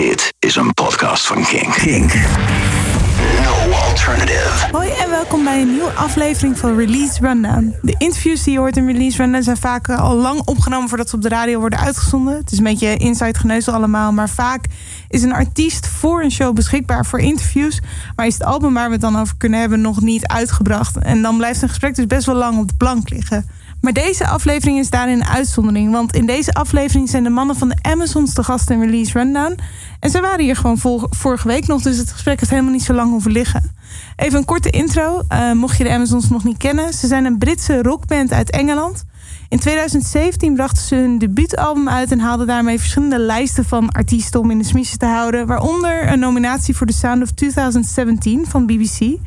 Dit is een podcast van Kink. Kink. No alternative. Hoi en welkom bij een nieuwe aflevering van Release Rundown. De interviews die je hoort in Release Rundown zijn vaak eh, al lang opgenomen voordat ze op de radio worden uitgezonden. Het is een beetje inside geneuzel allemaal, maar vaak is een artiest voor een show beschikbaar voor interviews. Maar is het album waar we het dan over kunnen hebben nog niet uitgebracht. En dan blijft een gesprek dus best wel lang op de plank liggen. Maar deze aflevering is daarin een uitzondering. Want in deze aflevering zijn de mannen van de Amazons de gasten in Release Rundown. En ze waren hier gewoon vorige week nog, dus het gesprek heeft helemaal niet zo lang hoeven liggen. Even een korte intro, uh, mocht je de Amazons nog niet kennen. Ze zijn een Britse rockband uit Engeland. In 2017 brachten ze hun debuutalbum uit en haalden daarmee verschillende lijsten van artiesten om in de smiesjes te houden. Waaronder een nominatie voor de Sound of 2017 van BBC.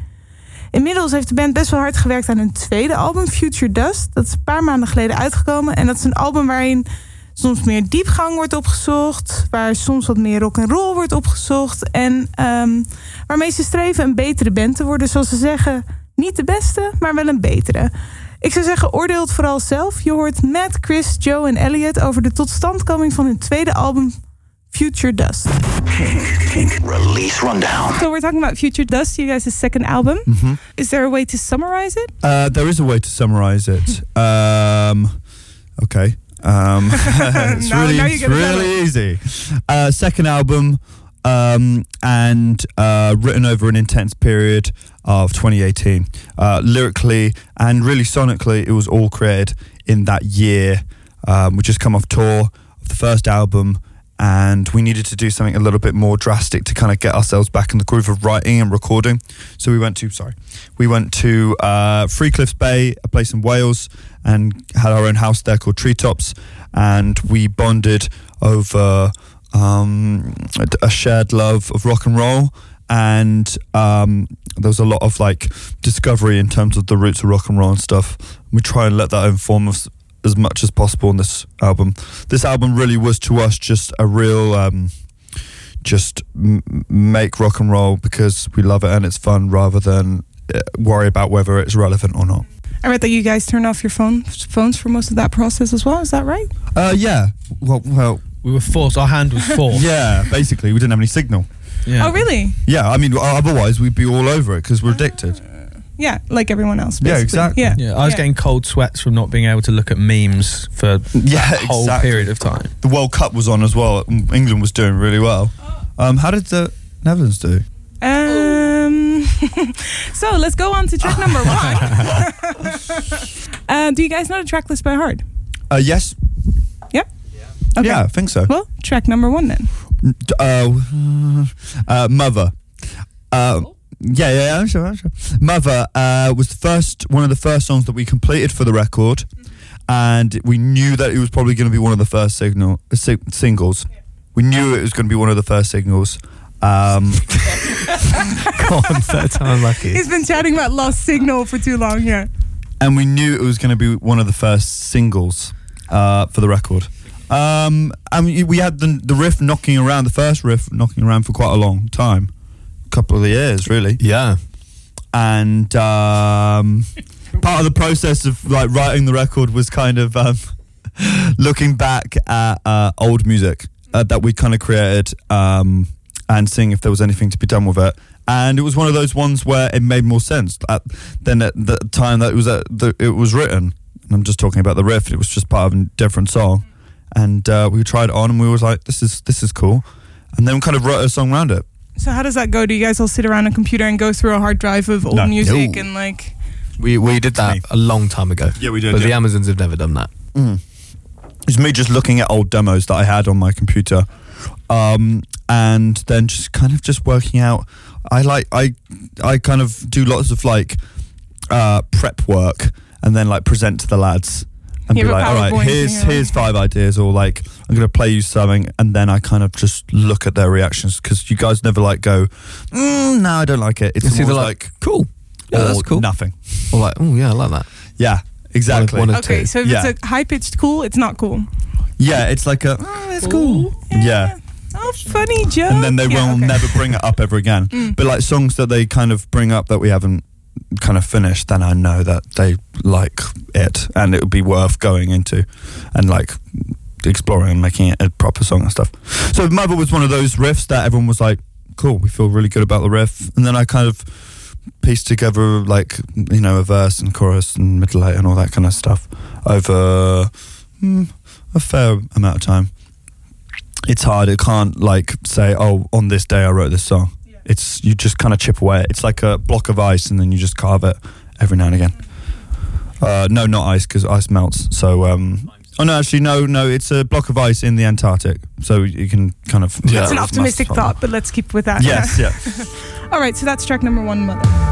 Inmiddels heeft de band best wel hard gewerkt aan hun tweede album, Future Dust. Dat is een paar maanden geleden uitgekomen. En dat is een album waarin soms meer diepgang wordt opgezocht. Waar soms wat meer rock en roll wordt opgezocht. En um, waarmee ze streven een betere band te worden. Zoals ze zeggen, niet de beste, maar wel een betere. Ik zou zeggen, oordeel het vooral zelf. Je hoort Matt, Chris, Joe en Elliot over de totstandkoming van hun tweede album Future Dust. Release rundown. So we're talking about Future Dust, you guys' second album. Mm-hmm. Is there a way to summarize it? Uh, there is a way to summarize it. um, okay. Um, it's Now- really, now it's really easy. Uh, second album, um, and uh, written over an intense period of 2018. Uh, lyrically and really sonically, it was all created in that year. Um, we just come off tour of the first album. And we needed to do something a little bit more drastic to kind of get ourselves back in the groove of writing and recording. So we went to, sorry, we went to uh, Three Cliffs Bay, a place in Wales, and had our own house there called Treetops. And we bonded over um, a shared love of rock and roll. And um, there was a lot of like discovery in terms of the roots of rock and roll and stuff. We try and let that inform us as much as possible on this album. This album really was to us just a real, um, just m- make rock and roll because we love it and it's fun, rather than uh, worry about whether it's relevant or not. I read that you guys turned off your phone phones for most of that process as well. Is that right? Uh, yeah. Well, well, We were forced. Our hand was forced. yeah. Basically, we didn't have any signal. Yeah. Oh, really? Yeah, I mean, otherwise we'd be all over it because we're addicted. Yeah, like everyone else. Yeah, exactly. Yeah. Yeah, I was Yeah. getting cold sweats from not being able to look at memes for Yeah, a whole exactly. period of time. The World Cup was on as well. England was doing really well. Um, how did the Netherlands do? Um, so let's go on to track number one. uh, do you guys know the track list by heart? Uh, yes. Yeah. Okay. Yeah, I think so. Well, track number one then. D- Uh, uh, Mother. Uh, yeah, yeah, yeah, I'm sure, sure. Mother uh, was the first, one of the first songs that we completed for the record, and we knew that it was probably going to be one of the first signal uh, si- singles. We knew it was going to be one of the first singles. Um, on, third time lucky. He's been chatting about Lost Signal for too long here. and we knew it was going to be one of the first singles uh, for the record. Um, and we- had the, the riff knocking around, the first riff knocking around for quite a long time, couple of years really. Yeah. And um, part of the process of like writing the record was kind of um, looking back at uh, old music uh, that we kind of created um, and seeing if there was anything to be done with it. And it was one of those ones where it made more sense at, than at the time that it was at the, it was written. And I'm just talking about the riff. It was just part of a different song, and uh, we tried it on, and we was like, "This is this is cool," and then we kind of wrote a song around it. So how does that go? Do you guys all sit around a computer and go through a hard drive of old No. music No. and like? We we did that a long time ago. Yeah, we did, But the yeah. Amazons have never done that. Mm. It's me just looking at old demos that I had on my computer, um, and then just kind of just working out. I like I I kind of do lots of like uh, prep work and then like present to the lads and You be like, all right, here's thing, here's five ideas, or like I'm gonna play you something, and then I kind of just look at their reactions because you guys never like go, mm, no, I don't like it. It's It's either always like, cool, yeah, or that's cool, nothing. or like, oh yeah, I like that. Yeah, exactly. One of Okay, two. so if Yeah. it's a high pitched cool, it's not cool. yeah, it's like a oh, it's cool. Yeah. Oh, funny joke. and then they Yeah, will okay. never bring it up ever again. Mm. But like songs that they kind of bring up that we haven't kind of finished, then I know that they like it and it would be worth going into and like exploring and making it a proper song and stuff. So Mother was one of those riffs that everyone was like, "Cool, we feel really good about the riff," and then I kind of pieced together like you know a verse and chorus and middle eight and all that kind of stuff over mm, a fair amount of time. It's hard. It can't like say, "Oh, on this day I wrote this song." It's you just kind of chip away. It's like a block of ice, and then you just carve it every now and again. Uh, no, not ice because ice melts. So, um, oh no, actually, no, no. It's a block of ice in the Antarctic, so you can kind of. Yeah. It's an optimistic thought, but let's keep with that. Yes, yeah. All right, so that's track number one, Mother.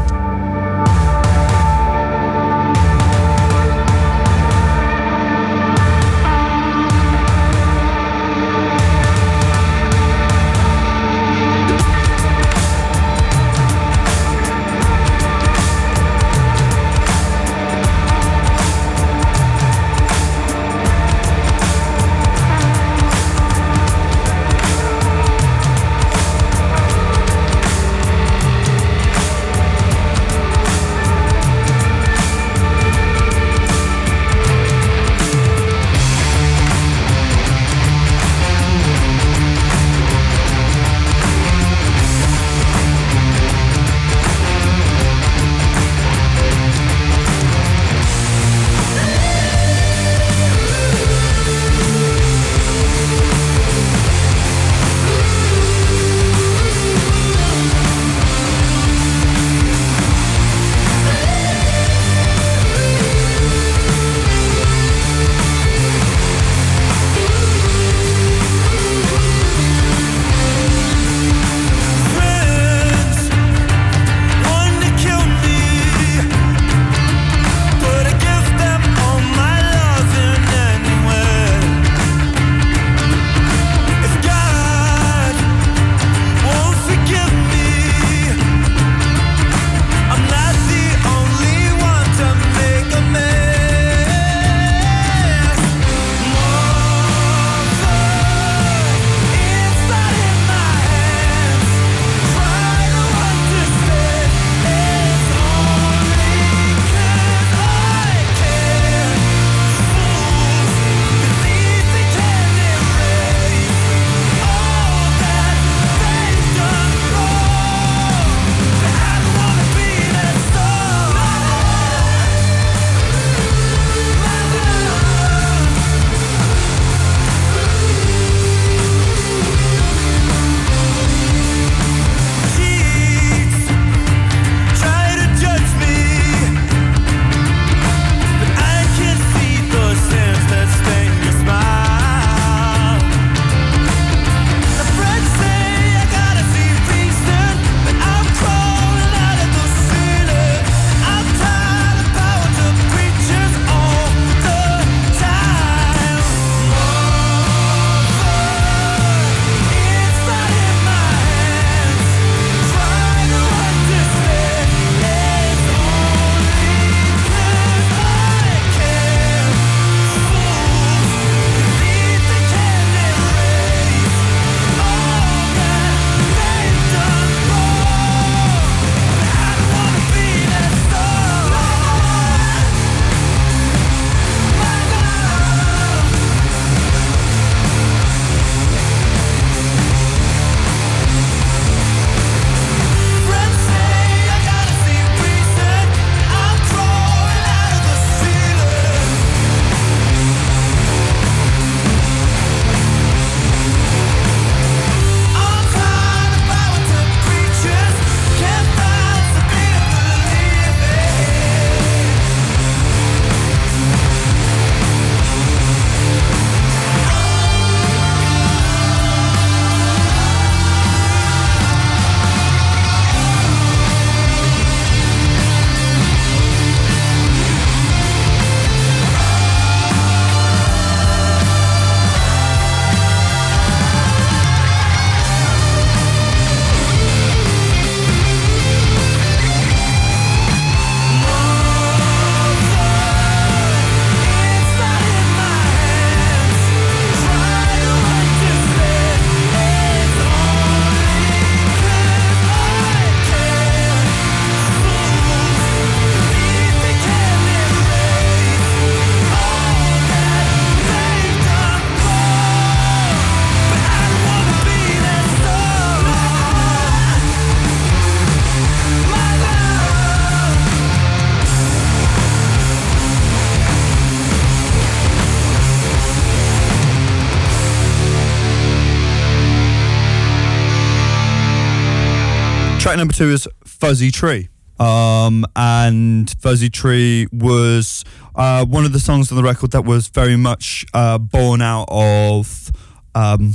Number two is Fuzzy Tree. Um, and Fuzzy Tree was uh, one of the songs on the record that was very much uh, born out of um,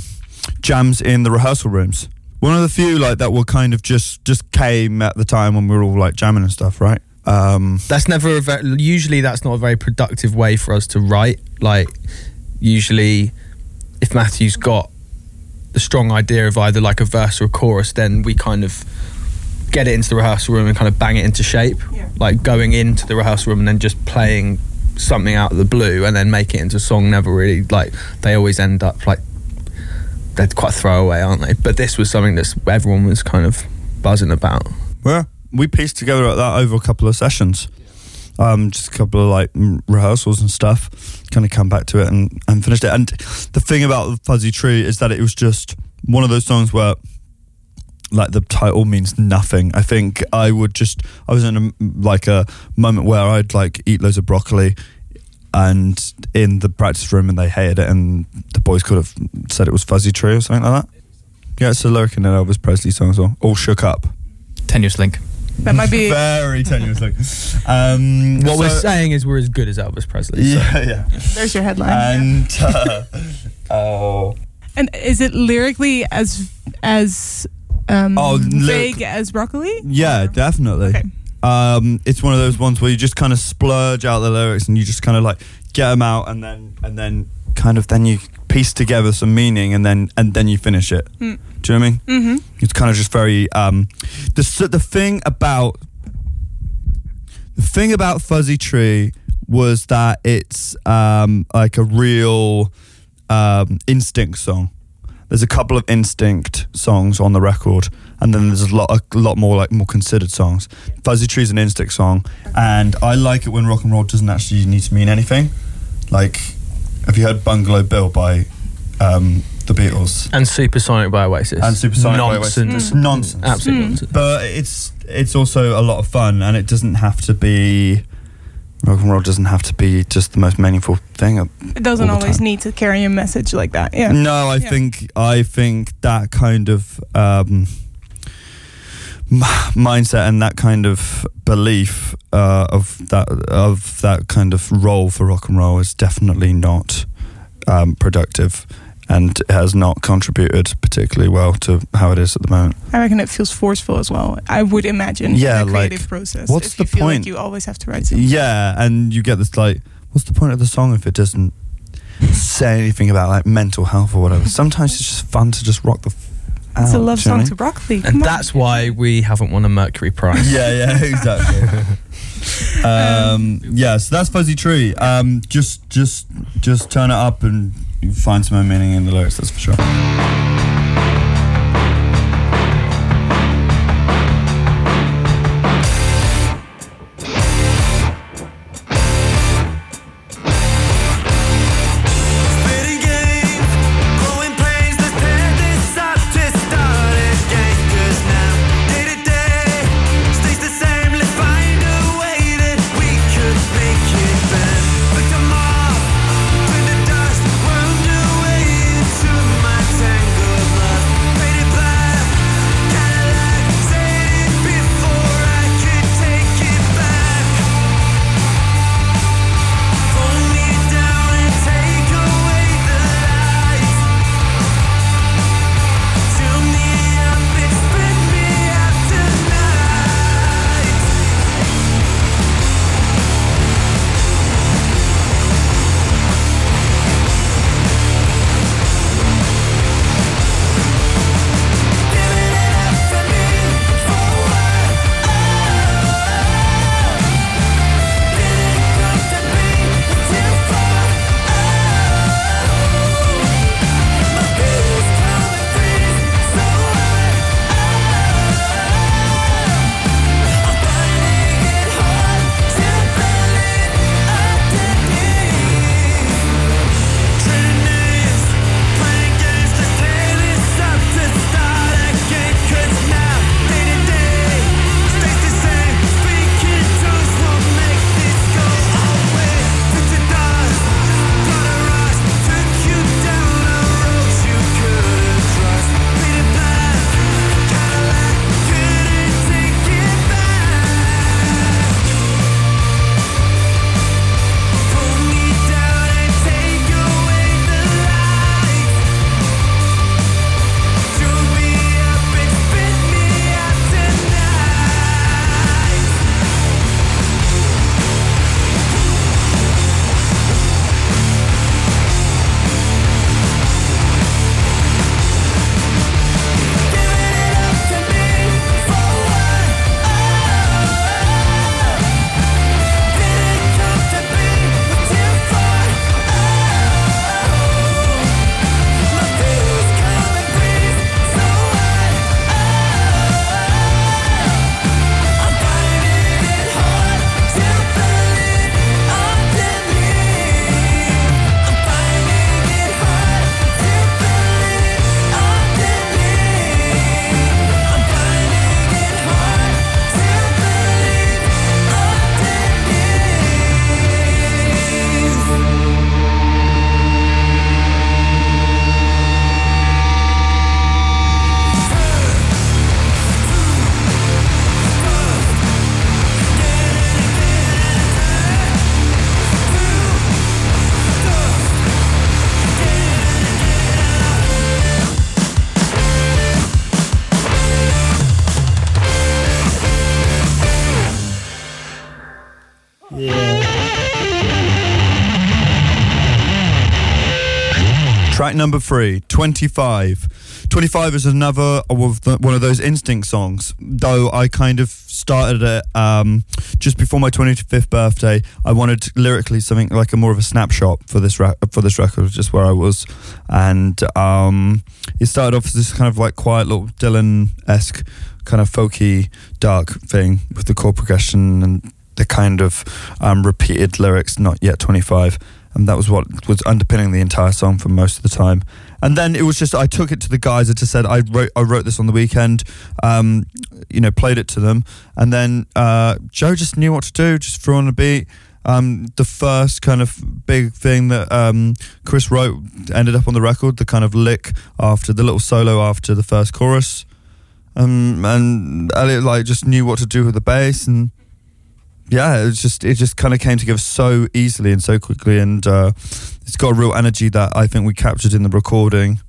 jams in the rehearsal rooms. One of the few like that were kind of just just came at the time when we were all like jamming and stuff, right? Um, That's never a very, usually that's not a very productive way for us to write. Like usually, if Matthew's got the strong idea of either like a verse or a chorus, then we kind of get it into the rehearsal room and kind of bang it into shape. Yeah. Like going into the rehearsal room and then just playing something out of the blue and then make it into a song. Never really like they always end up like they're quite throwaway, aren't they? But this was something that everyone was kind of buzzing about. Well, we pieced together like that over a couple of sessions. Um, just a couple of like rehearsals and stuff. Kind of come back to it and, and finished it. And the thing about Fuzzy Tree is that it was just one of those songs where like the title means nothing. I think I would just I was in a like a moment where I'd like eat loads of broccoli and in the practice room and they hated it and the boys could have said it was Fuzzy Tree or something like that. Yeah, it's a lyric in an Elvis Presley song as well. All shook up. Tenuous link. That might be. Very tenuous link. Um, What we're saying is we're as good as Elvis Presley. so- Yeah, yeah. There's your headline. And uh, oh, And is it lyrically as as um, Oh, big as broccoli? yeah, Or- definitely. Okay. Um, it's one of those ones where you just kind of splurge out the lyrics and you just kind of like get them out and then and then kind of then you piece together some meaning and then and then you finish it. Mm. Do you know what I mean? Mm-hmm. It's kind of just very um, the the thing about the thing about Fuzzy Tree was that it's um, like a real um, instinct song. There's a couple of instinct songs on the record, and then there's a lot a lot more like more considered songs. Fuzzy Tree is an instinct song, and I like it when rock and roll doesn't actually need to mean anything. Like, have you heard Bungalow Bill by um, the Beatles? And Supersonic by Oasis. And Supersonic by Oasis. Nonsense. It's nonsense. Absolute Mm. nonsense. But it's it's also a lot of fun, and it doesn't have to be rock and roll. Doesn't have to be just the most meaningful thing. It doesn't always time. need to carry a message like that. Yeah. No, I Yeah. think I think that kind of um, mindset and that kind of belief uh, of that of that kind of role for rock and roll is definitely not um, productive. And has not contributed particularly well to how it is at the moment. I reckon it feels forceful as well. I would imagine. Yeah, in the creative like, process. what's if the you feel point? Like you always have to write something. Yeah, and you get this like, what's the point of the song if it doesn't say anything about like mental health or whatever? Sometimes it's just fun to just rock the. F- It's a love do you know song what to broccoli. And on. that's why we haven't won a Mercury Prize. I mean? Yeah, yeah, exactly. um, yeah, so that's Fuzzy Tree. Um, just, just, just turn it up and you find some more meaning in the lyrics. That's for sure. Number three, 25. 25 is another of the, one of those instinct songs, though I kind of started it um, just before my 25th birthday. I wanted lyrically something like a more of a snapshot for this for this record, just where I was. And um, it started off as this kind of like quiet little Dylan esque, kind of folky, dark thing with the chord progression and the kind of um, repeated lyrics, not yet 25 and that was what was underpinning the entire song for most of the time. And then it was just I took it to the guys. I just said I wrote I wrote this on the weekend, um, you know, played it to them, and then uh, Joe just knew what to do. Just threw on a beat. Um, the first kind of big thing that um, Chris wrote ended up on the record. The kind of lick after the little solo after the first chorus, um, and Elliot like just knew what to do with the bass and yeah, it just it just kind of came together so easily and so quickly, and uh, it's got a real energy that I think we captured in the recording,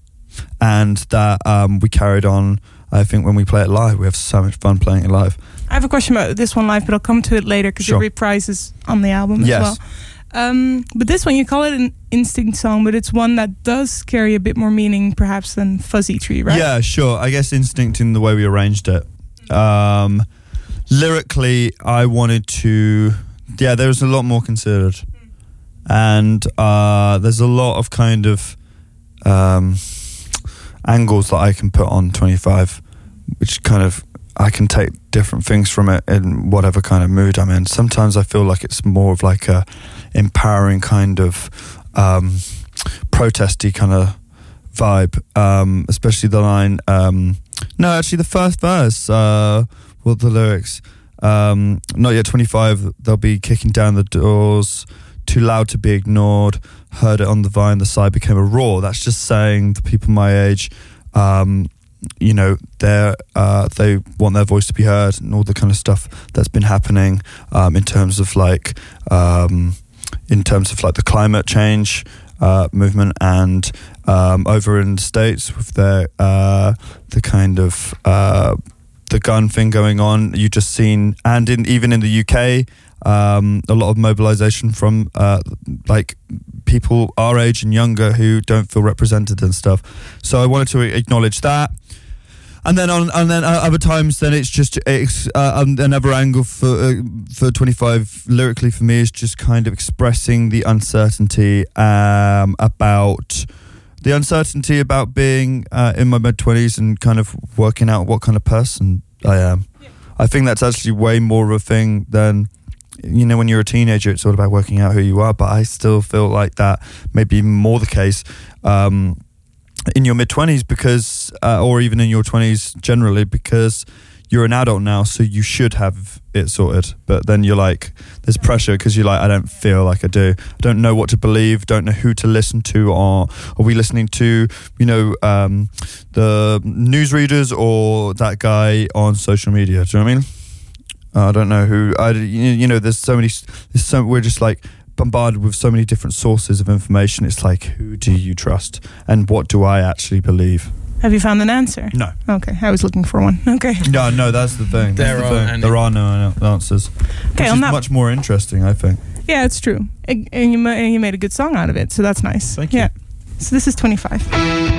and that um, we carried on. I think when we play it live, we have so much fun playing it live. I have a question about this one live, but I'll come to it later because Sure. it reprises on the album Yes. as well. Um, but this one, you call it an instinct song, but it's one that does carry a bit more meaning, perhaps, than Fuzzy Tree, right? Yeah, sure. I guess instinct in the way we arranged it. Um, lyrically, I wanted to. Yeah, there was a lot more considered, and uh, there's a lot of kind of um, angles that I can put on 25, which kind of I can take different things from it in whatever kind of mood I'm in. Sometimes I feel like it's more of like a empowering kind of um, protesty kind of vibe, um, especially the line. Um, no, actually, the first verse. Uh, well, the lyrics. Um, not yet 25. They'll be kicking down the doors. Too loud to be ignored. Heard it on the vine. The side became a roar. That's just saying the people my age. Um, you know, they uh, they want their voice to be heard and all the kind of stuff that's been happening um, in terms of like um, in terms of like the climate change uh, movement and um, over in the states with their uh, the kind of uh, the gun thing going on. You just seen and in even in the UK. Um, a lot of mobilization from uh, like people our age and younger who don't feel represented and stuff. So I wanted to acknowledge that and then on and then other times then it's just it's, uh, um, another angle for uh, for 25 lyrically for me is just kind of expressing the uncertainty um, about the uncertainty about being uh, in my mid 20s and kind of working out what kind of person I am. I think that's actually way more of a thing than you know when you're a teenager it's all about working out who you are but I still feel like that may be more the case um, in your mid 20s because uh, or even in your 20s generally because you're an adult now so you should have it sorted. But then you're like there's pressure because you're like I don't feel like I do. I don't know what to believe don't know who to listen to. Or are we listening to you know um, the newsreaders or that guy on social media? Do you know what I mean? I don't know who I you know there's so many there's so we're just like bombarded with so many different sources of information. It's like who do you trust? And what do I actually believe Have you found an answer? no Okay, I was looking for one. Okay. no no that's the thing That's There the are thing. there are no no answers Okay, which on is that. much more interesting I think Yeah, it's true. And and you, and you made a good song out of it, so that's nice. Thank you. Yeah. So this is 25.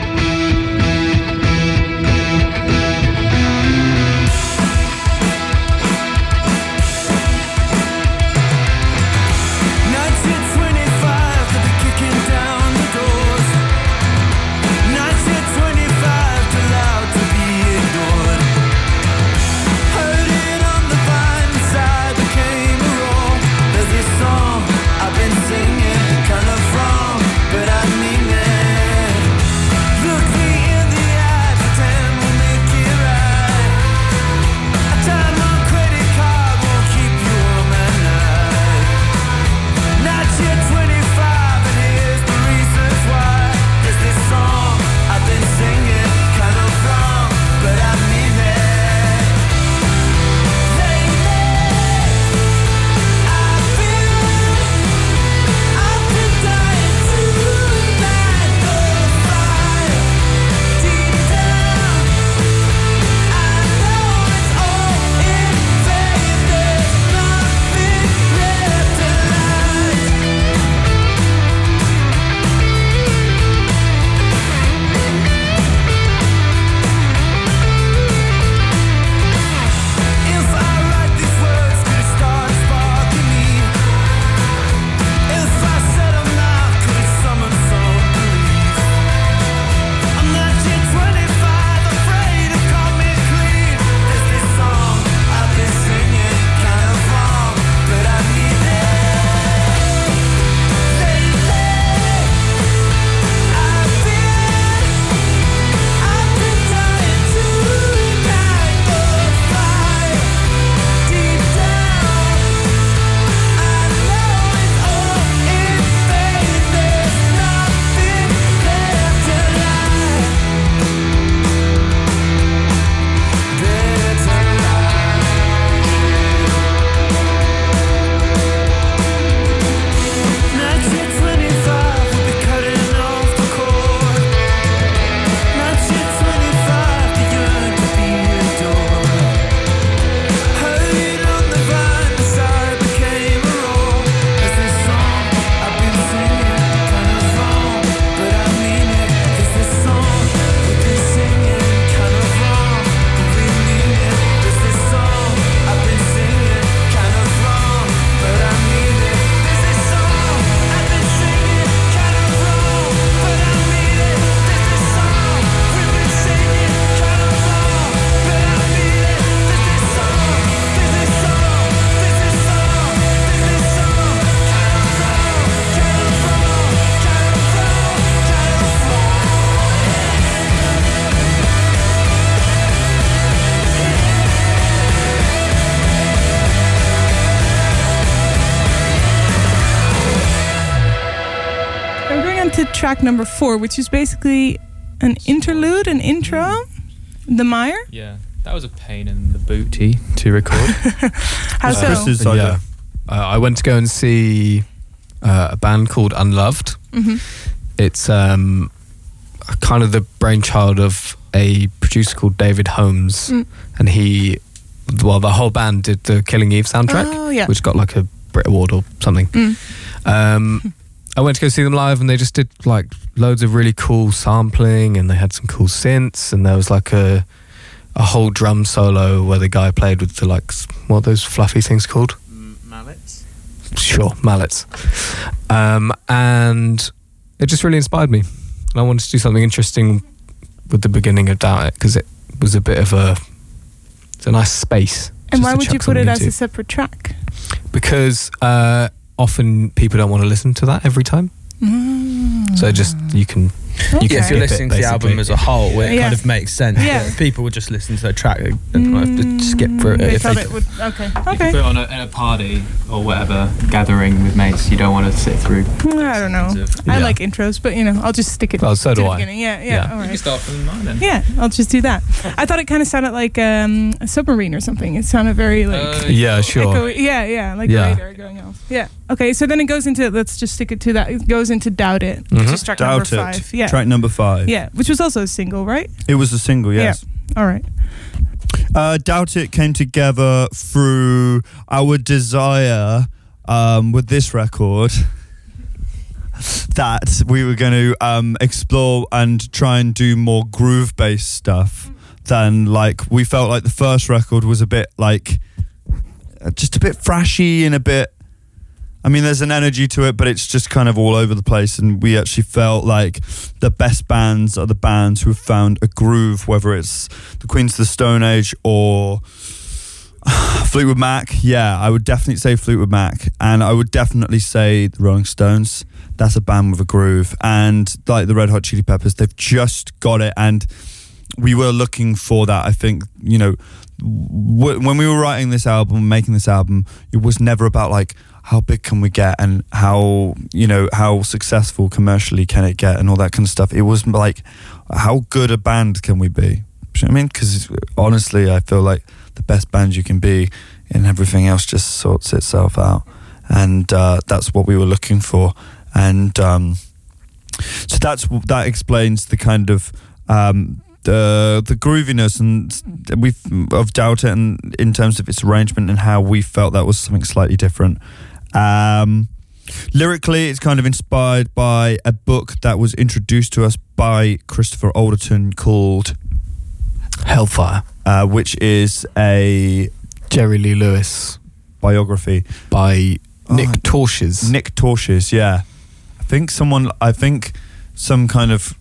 Track number four, which is basically an interlude, an intro. The mire. Yeah, that was a pain in the booty to record. How so? Chris's yeah. idea. Uh, I went to go and see uh, a band called Unloved. hmm It's um, kind of the brainchild of a producer called David Holmes, Mm. and he, well, the whole band did the Killing Eve soundtrack, Oh yeah. which got like a Brit Award or something. Mm. Um, I went to go see them live, and they just did like loads of really cool sampling, and they had some cool synths, and there was like a a whole drum solo where the guy played with the like what are those fluffy things called? Mallets. Sure, mallets. Um, and it just really inspired me. And I wanted to do something interesting with the beginning of Doubt It because it was a bit of a it's a nice space. And why would you put it something as a separate track? because uh, often people don't want to listen to that every time. Mm. So just you can Okay. Yeah, if you're it, listening to the album as a whole, it Yeah. kind of makes sense. Yeah. But if people would just listen to the track and have to skip through it. They if they- it would. Okay. If you Okay. put it on a, in a party or whatever gathering with mates, you don't want to sit through. I don't know. of- I Yeah. like intros, but you know, I'll just stick it Well, so to do the I. beginning. Yeah, yeah. Yeah. All You can start from mine then. Yeah, I'll just do that. I thought it kind of sounded like um, a submarine or something. It sounded very like. Uh, yeah sure Echo, yeah, yeah, like Yeah. the radar going off. Yeah. Okay, so then it goes into let's just stick it to that. It goes into Doubt It, which Mhm. is track number Doubt it. five. Yeah. Track number five. yeah, which was also a single, right? It was a single, yes. All right. Uh, Doubt It came together through our desire um, with this record that we were going to um, explore and try and do more groove based stuff than like we felt like the first record was a bit like uh, just a bit thrashy and a bit. I mean, there's an energy to it, but it's just kind of all over the place. And we actually felt like the best bands are the bands who have found a groove, whether it's the Queens of the Stone Age or Fleetwood Mac. Yeah, I would definitely say Fleetwood Mac, and I would definitely say the Rolling Stones. That's a band with a groove, and like the Red Hot Chili Peppers, they've just got it. And we were looking for that. I think you know w- when we were writing this album, making this album, it was never about like how big can we get and how you know how successful commercially can it get and all that kind of stuff. It was like how good a band can we be? You know I mean? Because honestly, I feel like the best band you can be, and everything else just sorts itself out. And uh, that's what we were looking for. And um, so that's that explains the kind of um, the the grooviness and we of Doubt It and in terms of its arrangement and how we felt that was something slightly different. Um, lyrically, it's kind of inspired by a book that was introduced to us by Christopher Alderton called, Hellfire uh, which is a Jerry Lee Lewis biography. by Oh, Nick Tosches Nick Tosches, yeah. I think someone, I think some kind of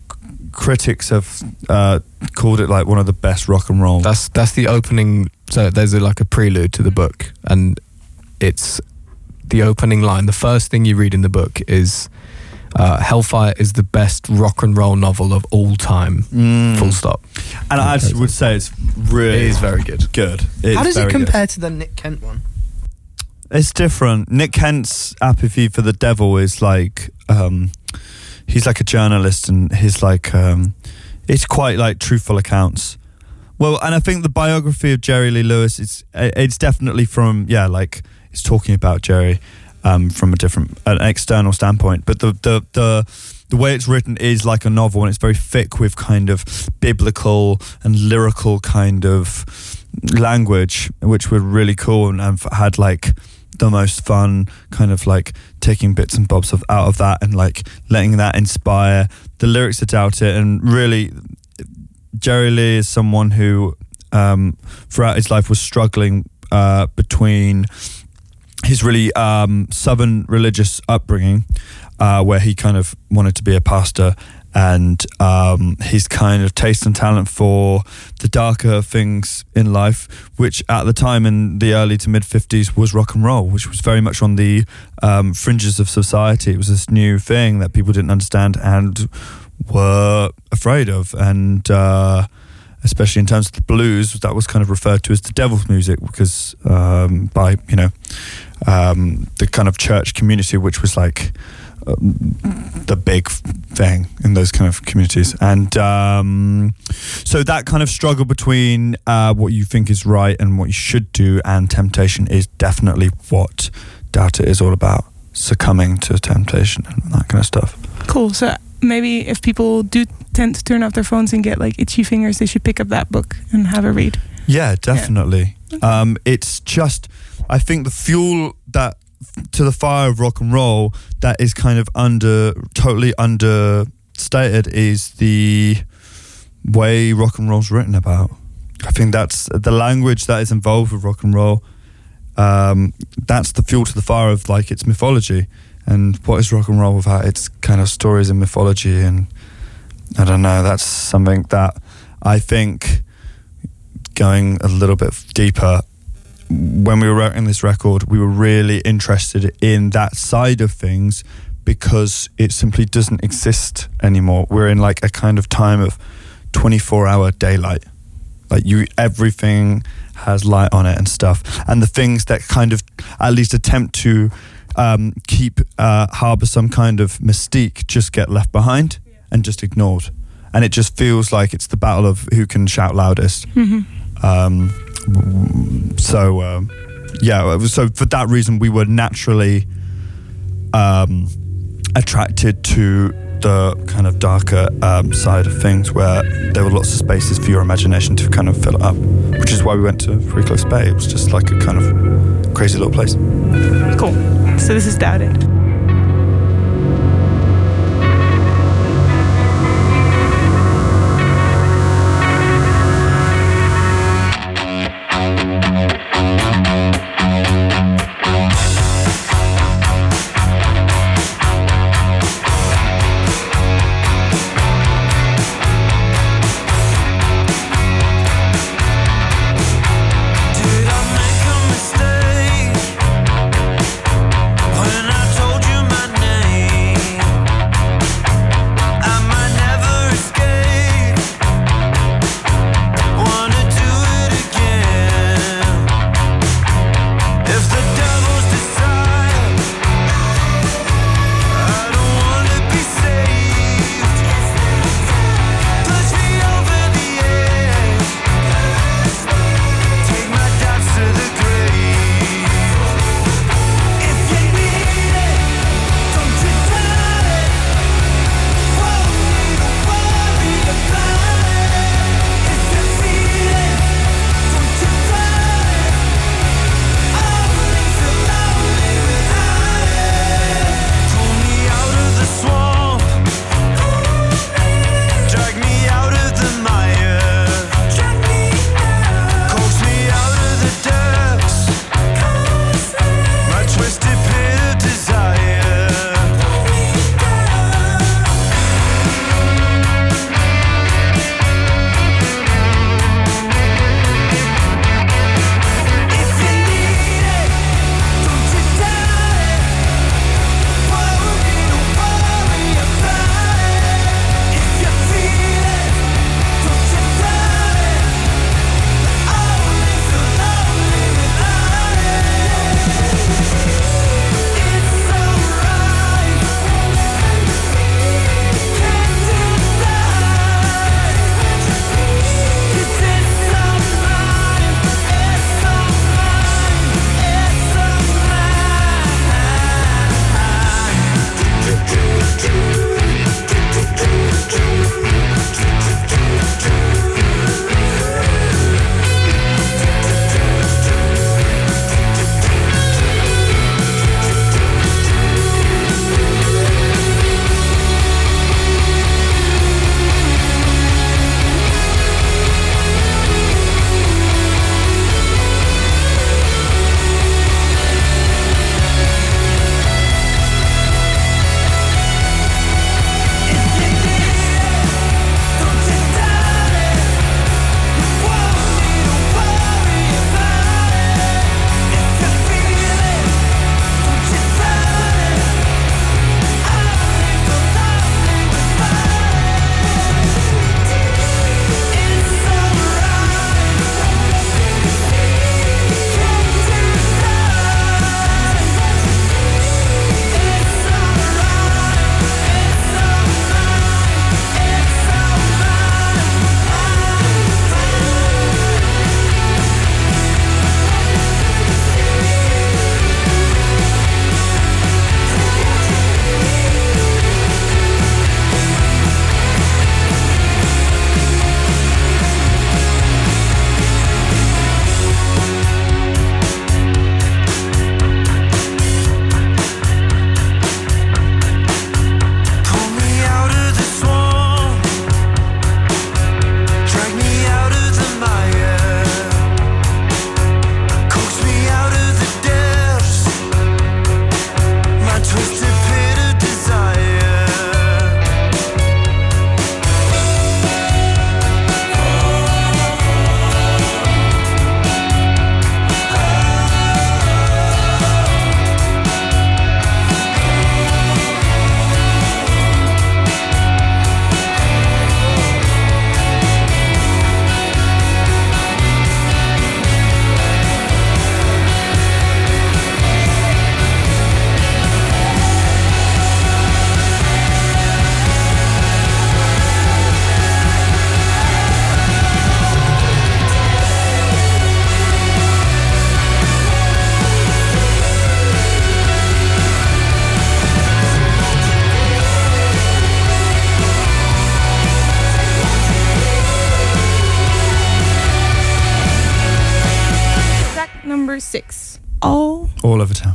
critics have uh, called it like one of the best rock and roll. That's that's the opening. So there's a, like a prelude to the book, and it's the opening line. The first thing you read in the book is uh, "Hellfire is the best rock and roll novel of all time." Mm. Full stop. And I actually would say it's really It is very good. good. It's How does it very good. compare to the Nick Kent one? It's different. Nick Kent's apathy for the devil is like um, he's like a journalist, and he's like um, it's quite like truthful accounts. Well, and I think the biography of Jerry Lee Lewis it's it's definitely from yeah like it's talking about Jerry um, from a different an external standpoint, but the the the the way it's written is like a novel, and it's very thick with kind of biblical and lyrical kind of language, which were really cool and I've had like the most fun kind of like taking bits and bobs of out of that and like letting that inspire the lyrics doubt it and really Jerry Lee is someone who um, throughout his life was struggling uh, between his really um, southern religious upbringing, uh, where he kind of wanted to be a pastor, and um, his kind of taste and talent for the darker things in life, which at the time in the early to mid 50s was rock and roll, which was very much on the um, fringes of society. It was this new thing that people didn't understand and were afraid of. And uh, especially in terms of the blues, that was kind of referred to as the devil's music because um, by, you know, um, the kind of church community, which was like the big thing in those kind of communities. And um, so that kind of struggle between uh, what you think is right and what you should do and temptation is definitely what Doubt It is all about. Succumbing to temptation and that kind of stuff. Cool. So maybe if people do tend to turn off their phones and get like itchy fingers, they should pick up that book and have a read. Yeah, definitely. Um, it's just, I think the fuel that to the fire of rock and roll that is kind of under, totally understated is the way rock and roll's written about. I think that's the language that is involved with rock and roll. Um, that's the fuel to the fire of like its mythology. And what is rock and roll without its kind of stories and mythology? And I don't know. That's something that I think going a little bit deeper, when we were writing this record, we were really interested in that side of things because it simply doesn't exist anymore. We're in like a kind of time of 24 hour daylight. Like you, everything has light on it and stuff. And the things that kind of at least attempt to um, keep, uh, harbor some kind of mystique just get left behind and just ignored. And it just feels like it's the battle of who can shout loudest. Um, w- so um, yeah, so for that reason, we were naturally um, attracted to the kind of darker um, side of things, where there were lots of spaces for your imagination to kind of fill it up. Which is why we went to Three Cliffs Bay. It was just like a kind of crazy little place. Cool. So this is Doubt It.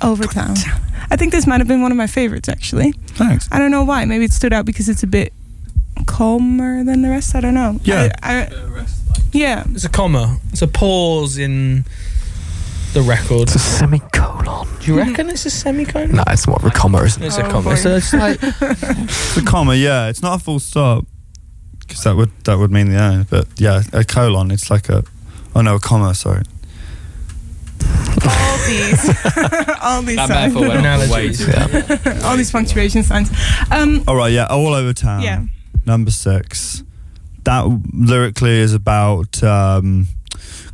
All over town. I think this might have been one of my favorites, actually. Thanks. I don't know why. Maybe it stood out because it's a bit calmer than the rest. I don't know. Yeah. I, I, yeah. It's a comma. It's a pause in the record. It's a semicolon. Do you reckon it's a semicolon? No, it's more of a comma, isn't it? It's a Oh, comma. boy. So it's like It's a comma, yeah. It's not a full stop because that would that would mean the end. But yeah, a colon. It's like a oh no, a comma. Sorry. All these. all these That signs. metaphor went on for Analogies. Yeah. all these punctuation signs. Um, All right, yeah. All over town. yeah. Number six. That lyrically is about um,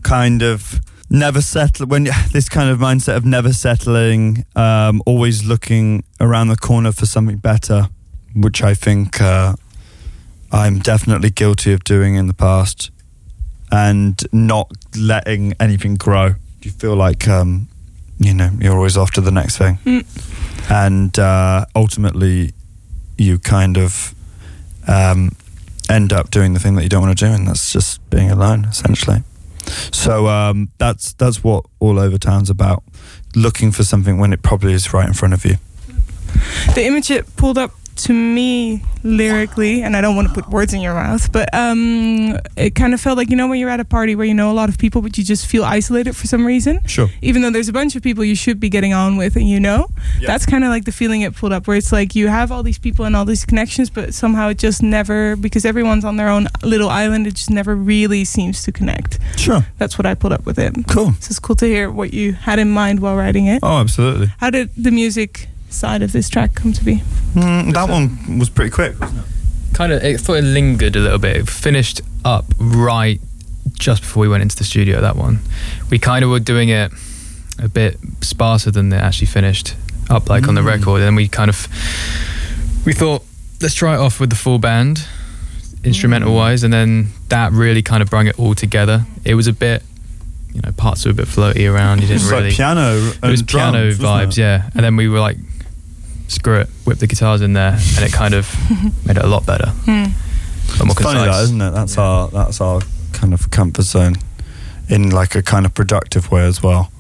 kind of never settle when this kind of mindset of never settling, um, always looking around the corner for something better, which I think uh, I'm definitely guilty of doing in the past, and not letting anything grow. You feel like um, you know you're always after the next thing, Mm. and uh, ultimately you kind of um, end up doing the thing that you don't want to do, and that's just being alone, essentially. So um, that's that's what all over town's about. Looking for something when it probably is right in front of you. the image it pulled up to me lyrically, and I don't want to put words in your mouth, but um, it kind of felt like you know when you're at a party where you know a lot of people, but you just feel isolated for some reason, Sure. even though there's a bunch of people you should be getting on with, and you know, Yeah. that's kind of like the feeling it pulled up, where it's like you have all these people and all these connections, but somehow it just never, because everyone's on their own little island, it just never really seems to connect. Sure. That's what I pulled up with it. Cool. So it's cool to hear what you had in mind while writing it. Oh, absolutely. How did the music side of this track come to be? Mm, that one was pretty quick, wasn't it? kind of, it thought it lingered a little bit. It finished up right just before we went into the studio. That one, we kind of were doing it a bit sparser than it actually finished up, like on the Mm. record. And then we kind of we thought let's try it off with the full band, instrumental wise, and then that really kind of brought it all together. It was a bit, you know, parts were a bit floaty around. You didn't was really. like piano. it was and piano drums, vibes, it? yeah. And then we were like, screw it, whip the guitars in there, and it kind of made it a lot better. Hmm. A lot more It's funny concise. that, isn't it? That's Yeah. our that's our kind of comfort zone, in like a kind of productive way as well.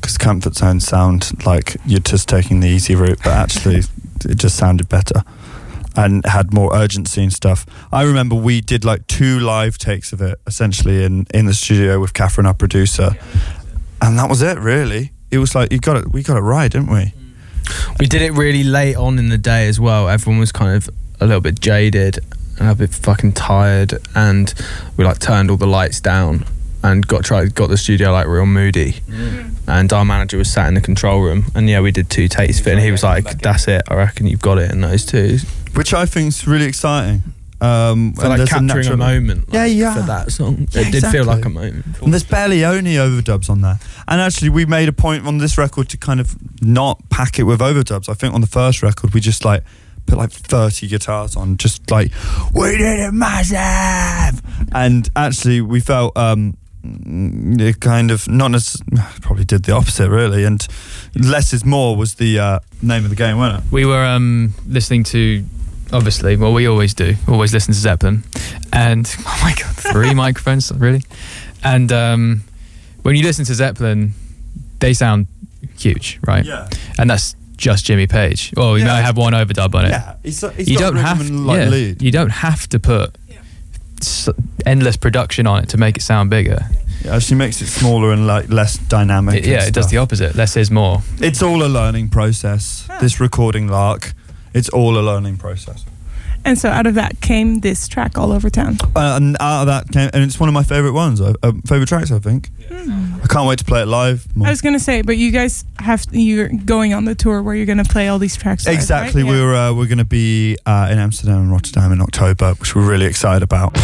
Because comfort zones sound like you're just taking the easy route, but actually it just sounded better and had more urgency and stuff. I remember we did like two live takes of it, essentially in in the studio with Catherine, our producer, and that was it. Really, it was like you got it. We got it right, didn't we? We did it really late on in the day as well. Everyone was kind of a little bit jaded and a bit fucking tired, and we like turned all the lights down and got tried got the studio like real moody. Mm. And our manager was sat in the control room, and yeah, we did two takes of it, and he was like, "That's it. I reckon you've got it in those two. Which I think is really exciting. Um, For like capturing a, natural- moment. Yeah, like, yeah. For that song, Yeah, it did feel like a exactly. moment. And there's barely any overdubs on there. And actually, we made a point on this record to kind of not pack it with overdubs. I think on the first record, we just like put like 30 guitars on, just like, we did it massive. And actually, we felt um, it kind of not necessarily, probably did the opposite, really. And less is more was the uh, name of the game, wasn't it? We were um, listening to, obviously, well, we always do, always listen to Zeppelin. And, oh my God, three microphones, really? And um, when you listen to Zeppelin, they sound huge, right? Yeah. And that's just Jimmy Page. Well, we Yeah, might have one overdub on it. Yeah. He's, he's you got don't rhythm have and, like, yeah, lead. you don't have to put s- endless production on it to make it sound bigger. It actually makes it smaller and like less dynamic. It- yeah, and it does the opposite. Less is more. It's all a learning process. This recording lark, it's all a learning process. And so out of that came this track all over town. Uh, and out of that came, and it's one of my favorite ones, uh, uh, favorite tracks. I think. I can't wait to play it live. more. I was gonna say, but you guys have you're going on the tour where you're gonna play all these tracks. live, exactly. right? We're uh, we're going to be uh, in Amsterdam and Rotterdam in October, which we're really excited about.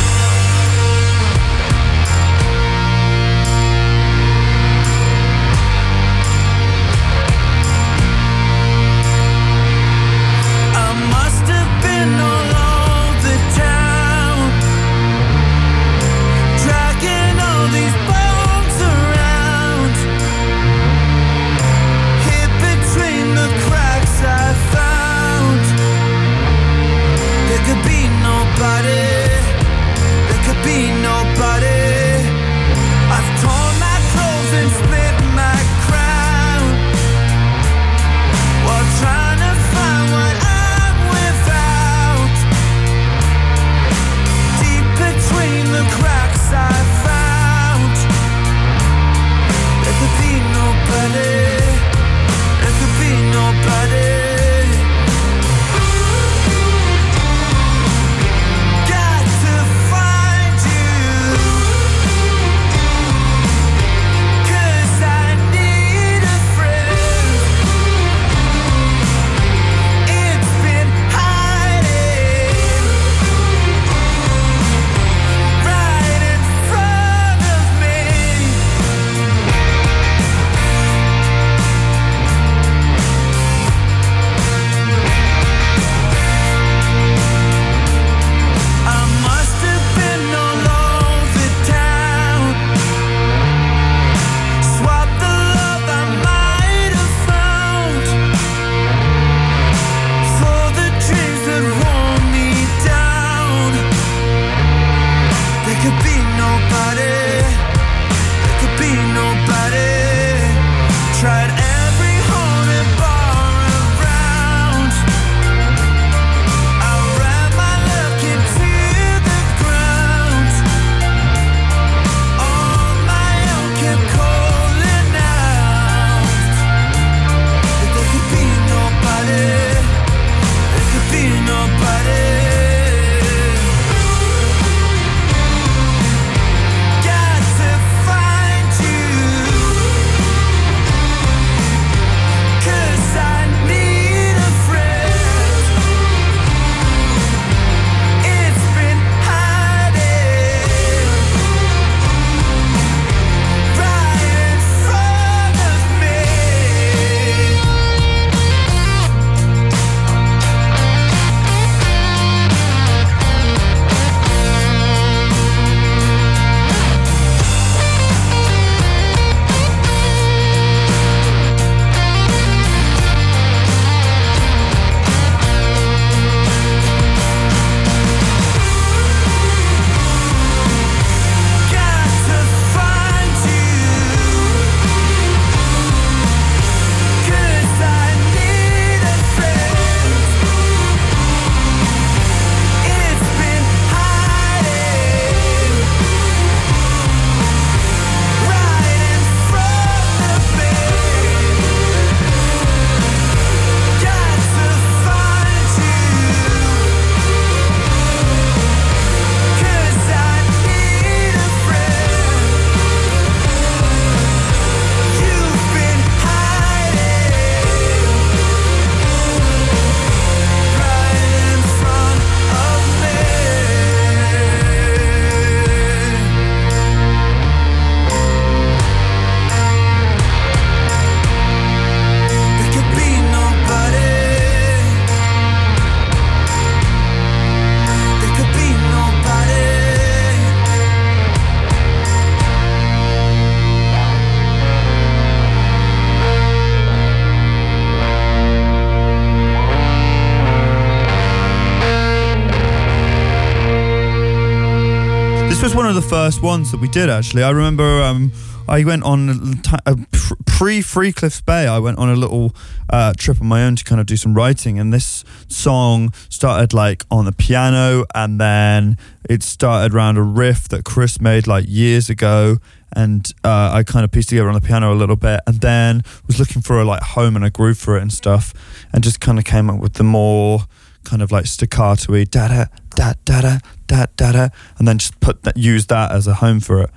The first ones that we did actually. I remember um, I went on a pre Three Cliffs Bay. I went on a little uh, trip on my own to kind of do some writing, and this song started like on the piano, and then it started around a riff that Chris made like years ago. And uh, I kind of pieced together on the piano a little bit, and then was looking for a like home and a groove for it and stuff, and just kind of came up with the more kind of like staccato-y da da da da da da da da, and then just put that use that as a home for it.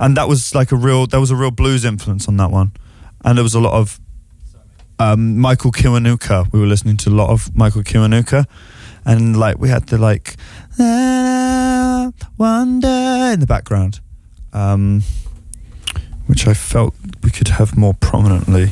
And that was like a real there was a real blues influence on that one, and there was a lot of um, Michael Kiwanuka. We were listening to a lot of Michael Kiwanuka, and like we had the like "Ah, wonder in the background, um, which I felt we could have more prominently.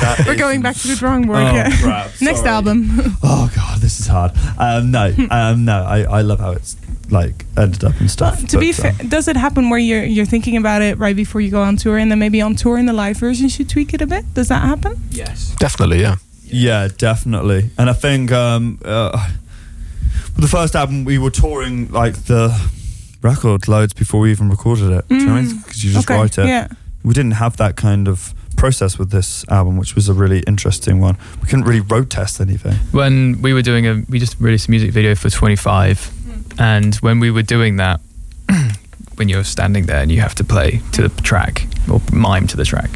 That We're is- going back to the drawing board. Oh, yeah. crap, Next album. Oh god, this is hard. Um, no, um, no, I, I love how it's like ended up and Well, stuff. to be fair, um, does it happen where you're you're thinking about it right before you go on tour, and then maybe on tour in the live version you tweak it a bit? Does that happen? Yes. Definitely, yeah. yeah, definitely. And I think um, uh, the first album we were touring like the record loads before we even recorded it. Do you know I mean? Mm. Because you just okay. write it. Yeah. We didn't have that kind of process with this album, which was a really interesting one. We couldn't really road test anything. When we were doing a, we just released a music video for 25, and when we were doing that, when you're standing there and you have to play to the track or mime to the track,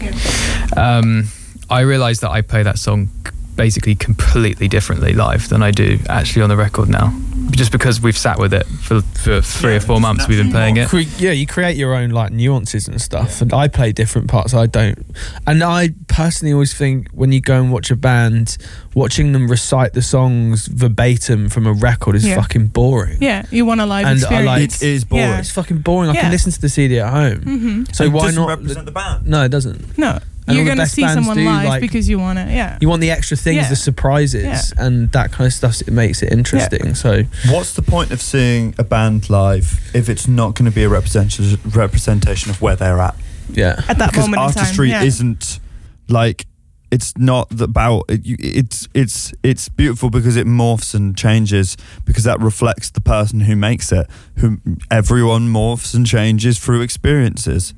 um, I realized that I play that song basically completely differently live than I do actually on the record now. Just because we've sat with it for, for three Yeah, or four months, we've been playing it. Cre- yeah, you create your own like nuances and stuff, and I play different parts. I don't, and I personally always think when you go and watch a band, watching them recite the songs verbatim from a record is Yeah. fucking boring. Yeah. You want a live And I experience. like- It is boring. Yeah. It's fucking boring. I Yeah. can listen to the CD at home. Mm-hmm. So It why doesn't not? represent the band? no, it doesn't. No. And you're gonna see someone do, live like- because you want to. Yeah. You want the extra things, Yeah. the surprises, Yeah. and that kind of stuff. It makes it interesting. So What's the point of seeing a band live if it's not going to be a representation representation of where they're at? yeah, At that because moment in time. artistry yeah. isn't like it's not about it, it's it's it's beautiful because it morphs and changes because that reflects the person who makes it who everyone morphs and changes through experiences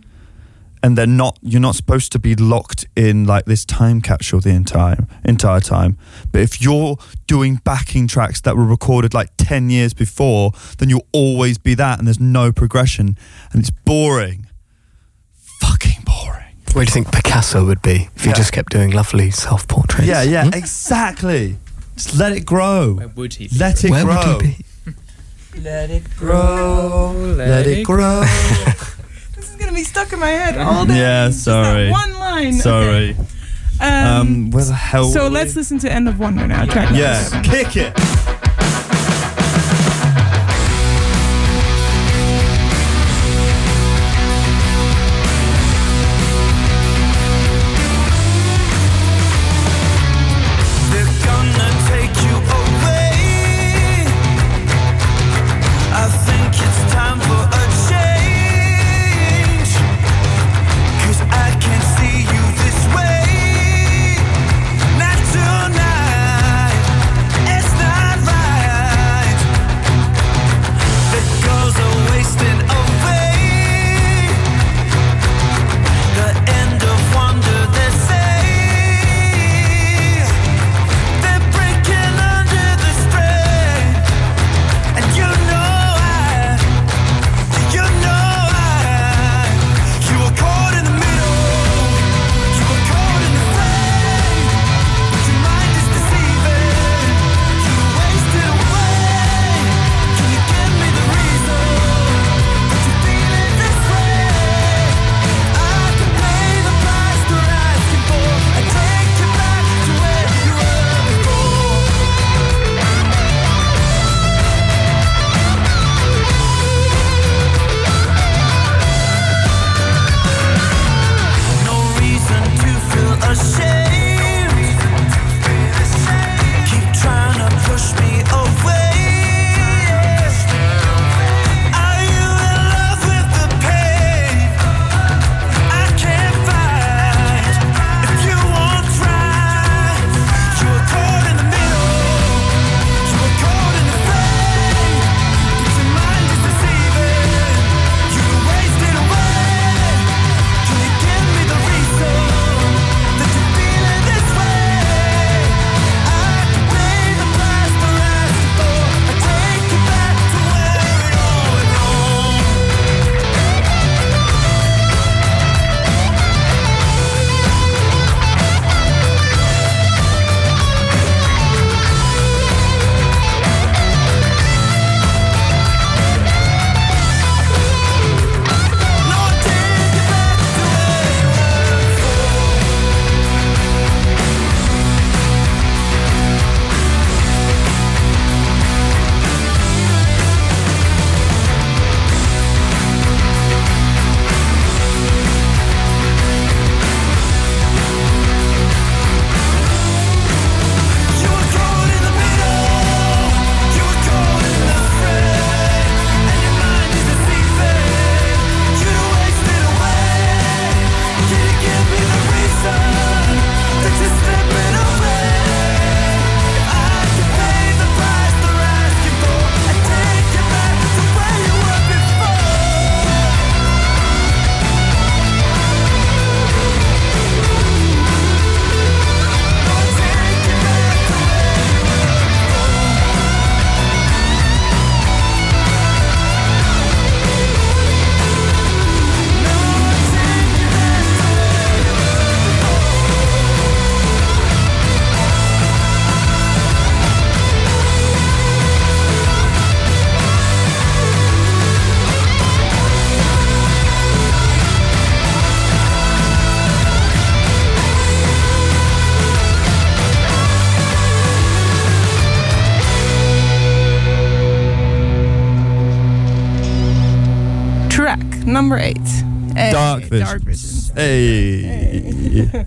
and they're not you're not supposed to be locked in like this time capsule the entire entire time. But if you're doing backing tracks that were recorded like 10 years before then you'll always be that and there's no progression. And it's boring. Fucking boring. Where do you think Picasso would be if he just kept doing lovely self portraits? yeah yeah hmm? exactly. Just let it grow. Where would he? let it Where grow would he be? Let it grow let it grow. This is gonna be stuck in my head all day. Yeah, Just that sorry. one line. sorry Okay. um, Um, where the hell so let's listen to End of Wonder now. Track number yeah kick it Hey, Dark Visions. Dark Visions. Hey.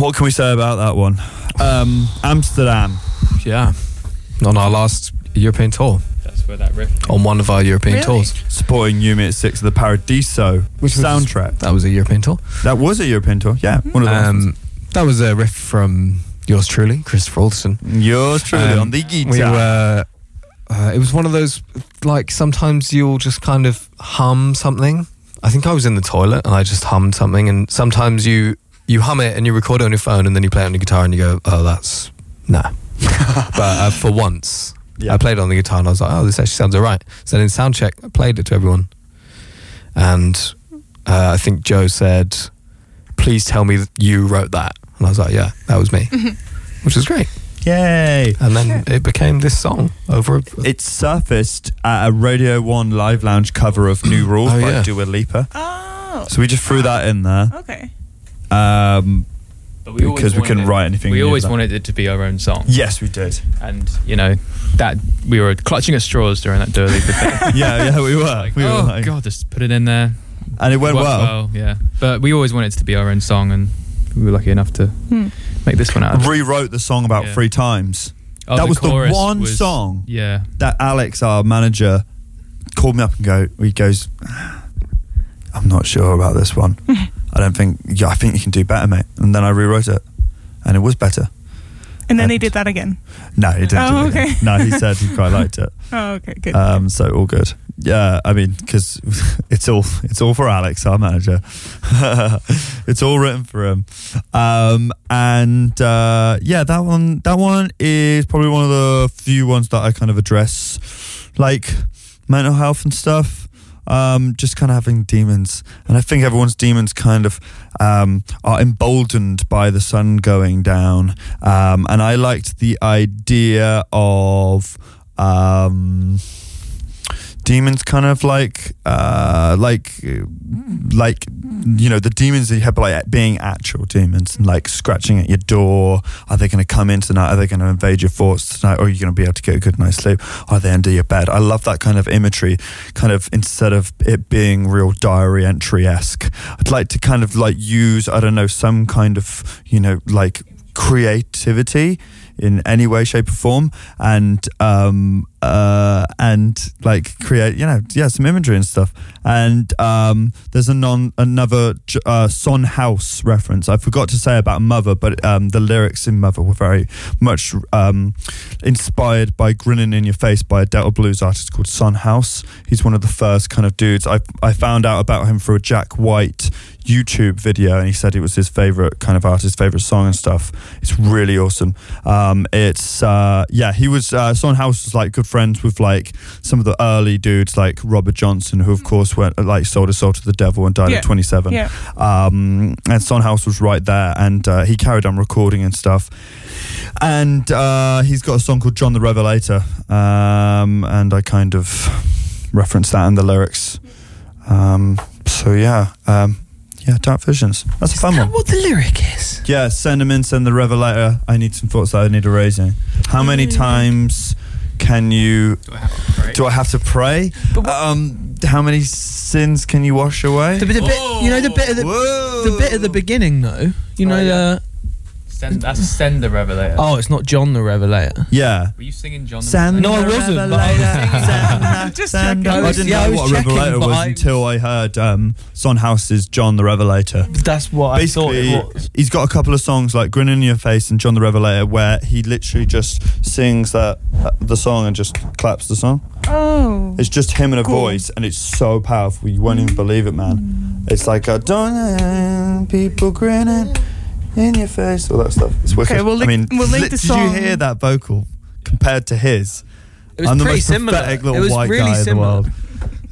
what can we say about that one? Um, Amsterdam. Yeah. On our last European tour, That's where that riff. on one of our European Really? tours. Supporting Yumi at Six of the Paradiso Which was- soundtrack. That was a European tour. That was a European tour. Yeah, one of the Um, that was a riff from yours truly, Christopher Alderson. Yours truly Um, on the guitar. We were. Uh, it was one of those like sometimes you'll just kind of hum something. I think I was in the toilet and I just hummed something, and sometimes you you hum it and you record it on your phone and then you play it on your guitar and you go, oh, that's nah. but uh, for once, Yeah. I played it on the guitar and I was like, oh, this actually sounds alright. So then in sound check, I played it to everyone, and uh, I think Joe said, "Please tell me you wrote that," and I was like, "Yeah, that was me," which was great. Yay. And then it became this song over. A, It surfaced at a Radio 1 Live Lounge cover of New Rules Oh, by yeah. Dua Lipa. Oh. So we just threw that in there Okay. um, But we because we couldn't it- write anything. We always that. wanted it to be our own song. Yes, we did. And, you know, that we were clutching at straws during that Dua Lipa thing. yeah, yeah, we were. Like, we were oh, like- God, just put it in there. And it went Worked well. Yeah. But we always wanted it to be our own song, and we were lucky enough to Hmm. Make this one out. of. Rewrote the song about Yeah. three times. Oh, that was the one was- song Yeah. that Alex, our manager, called me up and go. He goes, ah, "I'm not sure about this one. I don't think. Yeah, I think you can do better, mate." And then I rewrote it, and it was better. And then he And- did that again. No, he didn't. Oh, do it again. okay. No, he said he quite liked it. Oh, okay, good. Um, so all good. Yeah, I mean, because it's all it's all for Alex, our manager. it's all written for him. Um, and uh, yeah, that one that one is probably one of the few ones that I kind of address, like mental health and stuff. Um, just kind of having demons, and I think everyone's demons kind of um, are emboldened by the sun going down. Um, and I liked the idea of um, demons kind of like uh like like you know the demons that you have like being actual demons and like scratching at your door. Are they going to come in tonight? Are they going to invade your thoughts tonight? Or are you going to be able to get a good night's sleep? Are they under your bed? I love that kind of imagery kind of instead of it being real diary entry-esque. I'd like to kind of like use i don't know some kind of you know like creativity in any way shape or form. And um uh and like create you know yeah some imagery and stuff. And um there's a non another uh Son House reference. I forgot to say about mother but um the lyrics in mother were very much um inspired by grinning in your face by a delta blues artist called Son House. He's one of the first kind of dudes. I i found out about him through a Jack White YouTube video, and he said it was his favorite kind of artist, favorite song and stuff. It's really awesome. Um, it's uh, yeah, he was uh, Son House was like good friends with like some of the early dudes like Robert Johnson, who of course went like sold his soul to the devil and died Yeah. at 27. yeah. Um, and Son House was right there, and uh, he carried on recording and stuff. And uh, he's got a song called John the Revelator, um, and I kind of referenced that in the lyrics. Um, so yeah, um, yeah, Dark Visions. That's a fun one. what the lyric is? Yeah, send them in, send the Revelator. I need some thoughts that I need erasing. How many times can you? Do I have to pray? Do I have to pray? Um, how many sins can you wash away? The, the bit, you know the bit at the, the bit at the beginning though. You know Oh, yeah. the Send, that's Send the Revelator. oh, it's not John the Revelator. Yeah. Were you singing John the Send No, I wasn't, but Revelator, I send- Just send- checking. I didn't Yeah, know was what a checking, Revelator was I- until I heard um, Son House's John the Revelator. That's what I thought it was. he's got a couple of songs like "Grinning in Your Face" and "John the Revelator," where he literally just sings that uh, the song and just claps the song. Oh. It's just him and a Cool. voice, and it's so powerful. You won't even believe it, man. It's like a don't people grinning in your face, all that stuff. It's wicked. Okay, we'll I link- mean, we'll link li- the did song. you hear that vocal compared to his? It was I'm the pretty most similar. pathetic little it was white really guy similar. in the world.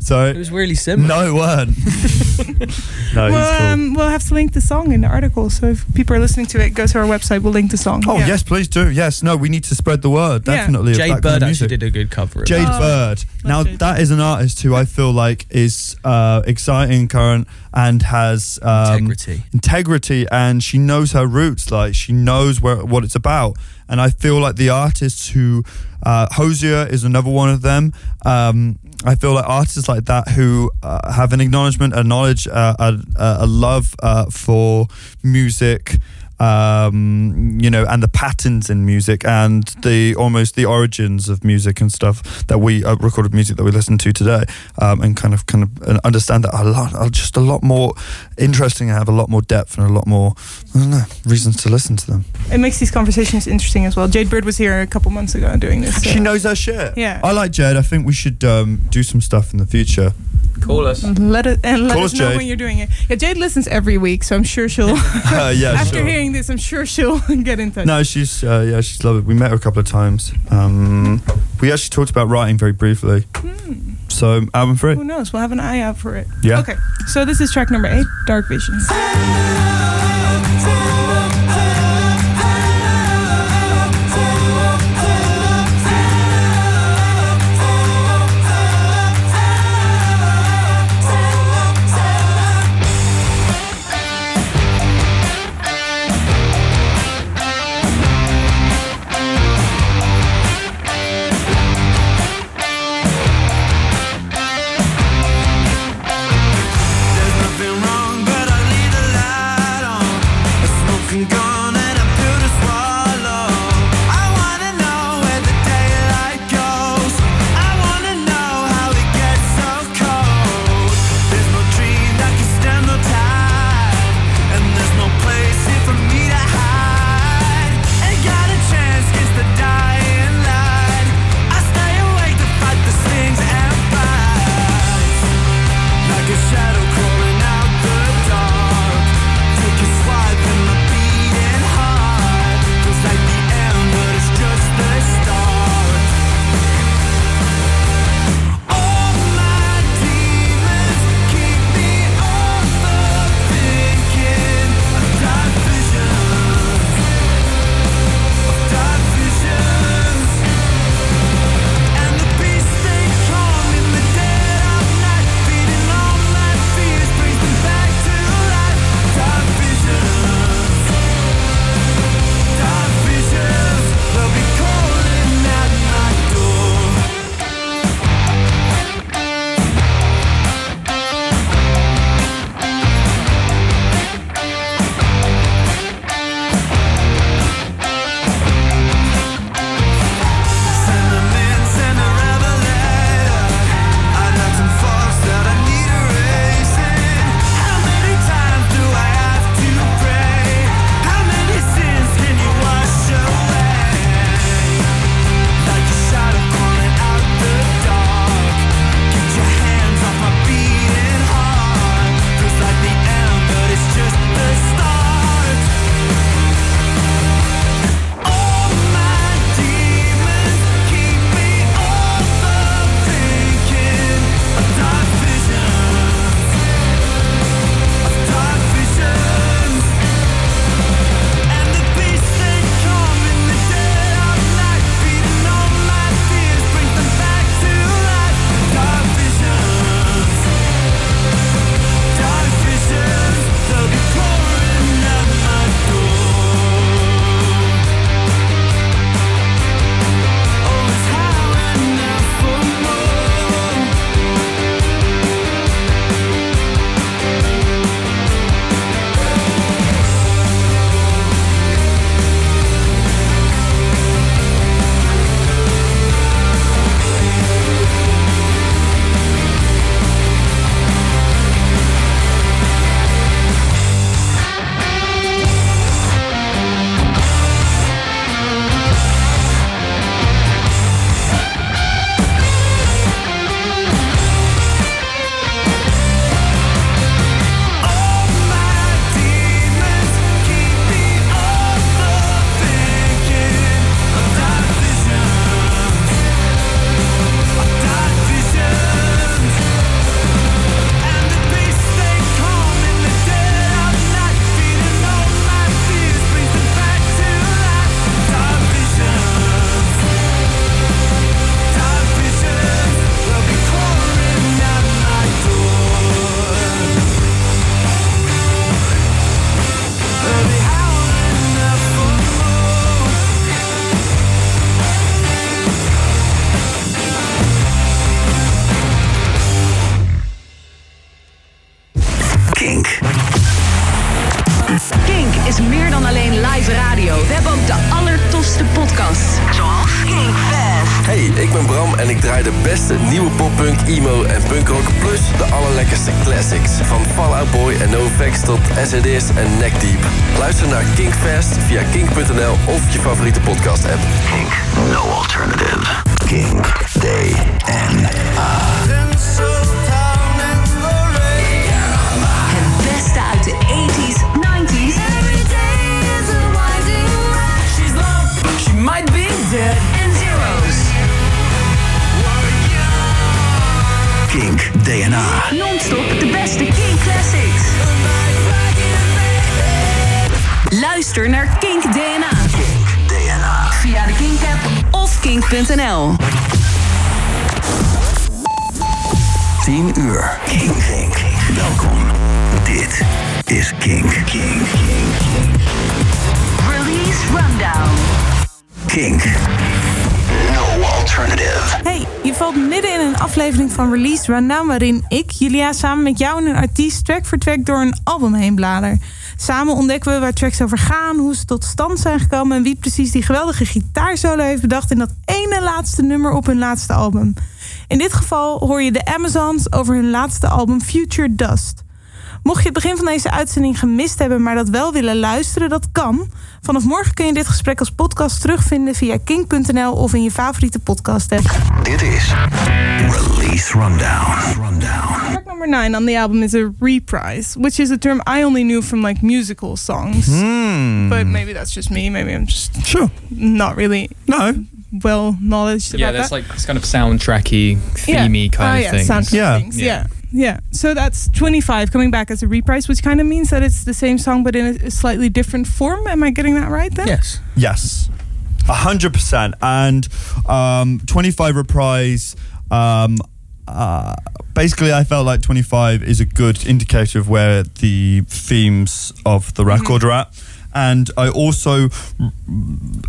So It was really simple. no, it weren't. no, Well, cool. um, we'll have to link the song in the article. So if people are listening to it, go to our website. We'll link the song. Oh Yeah. yes, please do. Yes, no, we need to spread the word. Definitely. of Jade that kind Bird of actually did a good cover. Of Jade Oh, Bird. Now Jade that is an artist who I feel like is uh, exciting, current, and has um, integrity. integrity, and she knows her roots. Like she knows where what it's about, and I feel like the artists who uh, Hozier is another one of them. Um, I feel like artists like that who uh, have an acknowledgement, a knowledge, uh, a, a love uh, for music, um, you know, and the patterns in music and the almost the origins of music and stuff that we uh, recorded music that we listen to today, um, and kind of kind of understand that a lot, just a lot more interesting and have a lot more depth and a lot more, I don't know, reasons to listen to them. It makes these conversations interesting as well. Jade Bird was here a couple months ago doing this. so- She knows her shit. Yeah. I like Jade. I think we should um, do some stuff in the future. Call us. Let it and let Call us us, know Jade. when you're doing it. Yeah, Jade listens every week, so I'm sure she'll. Uh, yeah, after sure. hearing this, I'm sure she'll get in touch. No, she's uh, yeah, she's lovely. We met her a couple of times. Um, we actually talked about writing very briefly. So album three. Who knows? We'll have an eye out for it. Yeah. Okay, so this is track number eight, Dark Visions. Is Kink. Kink, Kink, Kink. Release Rundown. Kink. No alternative. Hey, je valt midden in een aflevering van Release Rundown... waarin ik, Julia, samen met jou en een artiest... track voor track door een album heen blader. Samen ontdekken we waar tracks over gaan... hoe ze tot stand zijn gekomen... en wie precies die geweldige gitaarsolo heeft bedacht... in dat ene laatste nummer op hun laatste album. In dit geval hoor je de Amazons over hun laatste album Future Dust. Mocht je het begin van deze uitzending gemist hebben, maar dat wel willen luisteren, dat kan. Vanaf morgen kun je dit gesprek als podcast terugvinden via kink.nl of in je favoriete podcast app. Dit is Release Rundown. Rundown. Track number nine on the album is a reprise, which is a term I only knew from like musical songs. Hmm. But maybe that's just me. Maybe I'm just Sure. not really No. well knowledgeable Yeah, about that's that. like it's kind of soundtracky, themey kind oh, of yeah, thing. soundtrack Yeah. things. Yeah. Yeah. Yeah, So that's 25 coming back as a reprise, which kind of means that it's the same song but in a, a slightly different form. Am I getting that right then? Yes. Yes, a hundred percent. And um, twenty-five reprise. Um, uh, basically, I felt like twenty-five is a good indicator of where the themes of the record are at. And I also,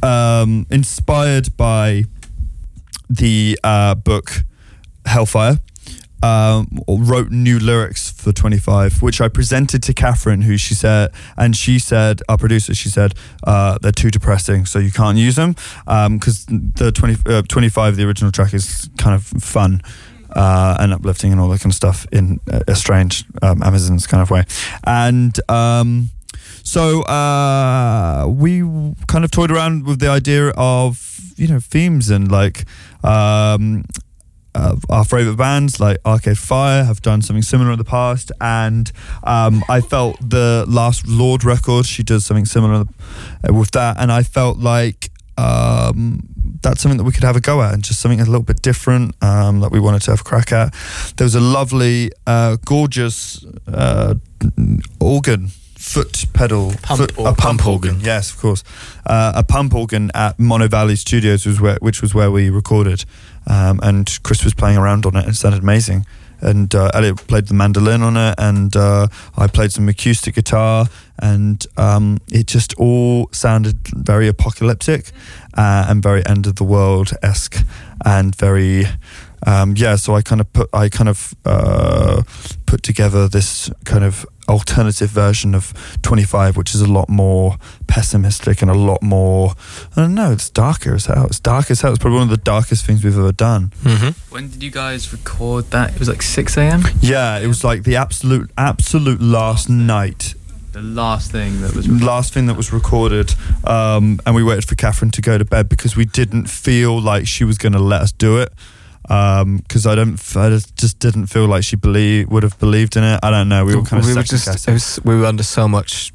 um, inspired by the uh, book Hellfire, um, wrote new lyrics for 25, which I presented to Catherine, who she said, and she said, our producer, she said, uh, they're too depressing, so you can't use them. Because the 20, uh, 25, the original track, is kind of fun. Uh, and uplifting and all that kind of stuff in a, a strange um, Amazon's kind of way, and um, so uh, we kind of toyed around with the idea of you know themes and like um, uh, our favorite bands like Arcade Fire have done something similar in the past, and um, I felt the last Lorde record she does something similar uh, with that, and I felt like um, that's something that we could have a go at, and just something a little bit different um, that we wanted to have a crack at. There was a lovely, uh, gorgeous uh, organ. Foot pedal, Pump foot, or- a pump, pump organ. organ. Yes, of course, uh, a pump organ at Monnow Valley Studios was where, which was where we recorded, um, and Chris was playing around on it. and It sounded amazing, and uh, Elliot played the mandolin on it, and uh, I played some acoustic guitar, and um, it just all sounded very apocalyptic uh, and very end of the world esque, and very. Um, yeah, so I kind of put I kind of uh, put together this kind of alternative version of 25, which is a lot more pessimistic and a lot more. I don't know. It's darker as hell. It's dark as hell. It's probably one of the darkest things we've ever done. Mm-hmm. When did you guys record that? It was like 6 a.m. Yeah, it was like the absolute, absolute last night, The last thing that was. last thing that was recorded, um, and we waited for Catherine to go to bed because we didn't feel like she was going to let us do it. Because I don't, I just- just didn't feel like she believe would have believed in it. I don't know. We were kind of we were just it was, we were under so much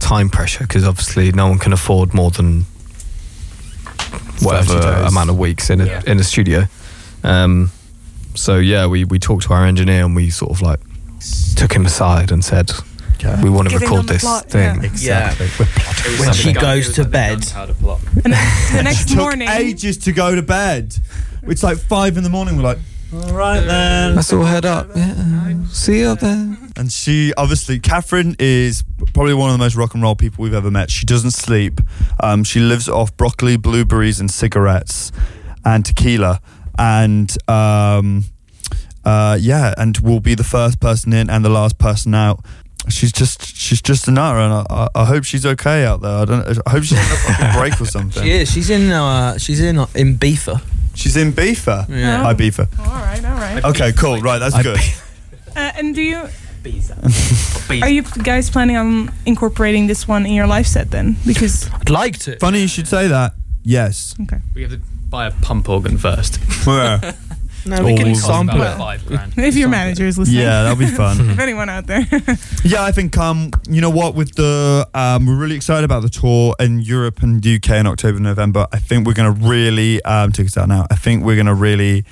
time pressure because obviously no one can afford more than whatever amount of weeks in a Yeah. in a studio. Um, so yeah, we we talked to our engineer and we sort of like took him aside and said Yeah. we want to Giving record this plot, thing. yeah. Exactly. We're plotting. When she goes to bed. And the next took morning, ages to go to bed. It's like five in the morning. We're like, all right then. Let's all head up. Yeah. See you up there. And she obviously, Catherine is probably one of the most rock and roll people we've ever met. She doesn't sleep. Um, she lives off broccoli, blueberries, and cigarettes, and tequila. And um, uh, yeah, and will be the first person in and the last person out. she's just she's just a nutter, and I, I, I hope she's okay out there. I don't. I hope she's on a fucking break or something. She is. She's in. Uh, she's in uh, in Beefer. She's in Beefer. Yeah. Hi Beefer. All right, all right. Okay, cool. Right, that's I good. Uh, and do you? Are you guys planning on incorporating this one in your live set then? Because I'd like to. Funny you should say that. Yes. Okay. We have to buy a pump organ first. Where? No, we can sample it. five grand. if your manager is listening, yeah, that'll be fun. if anyone out there, Yeah, I think um, you know what, with the um, we're really excited about the tour in Europe and UK in October, November. I think we're gonna really um, take us out now. I think we're gonna really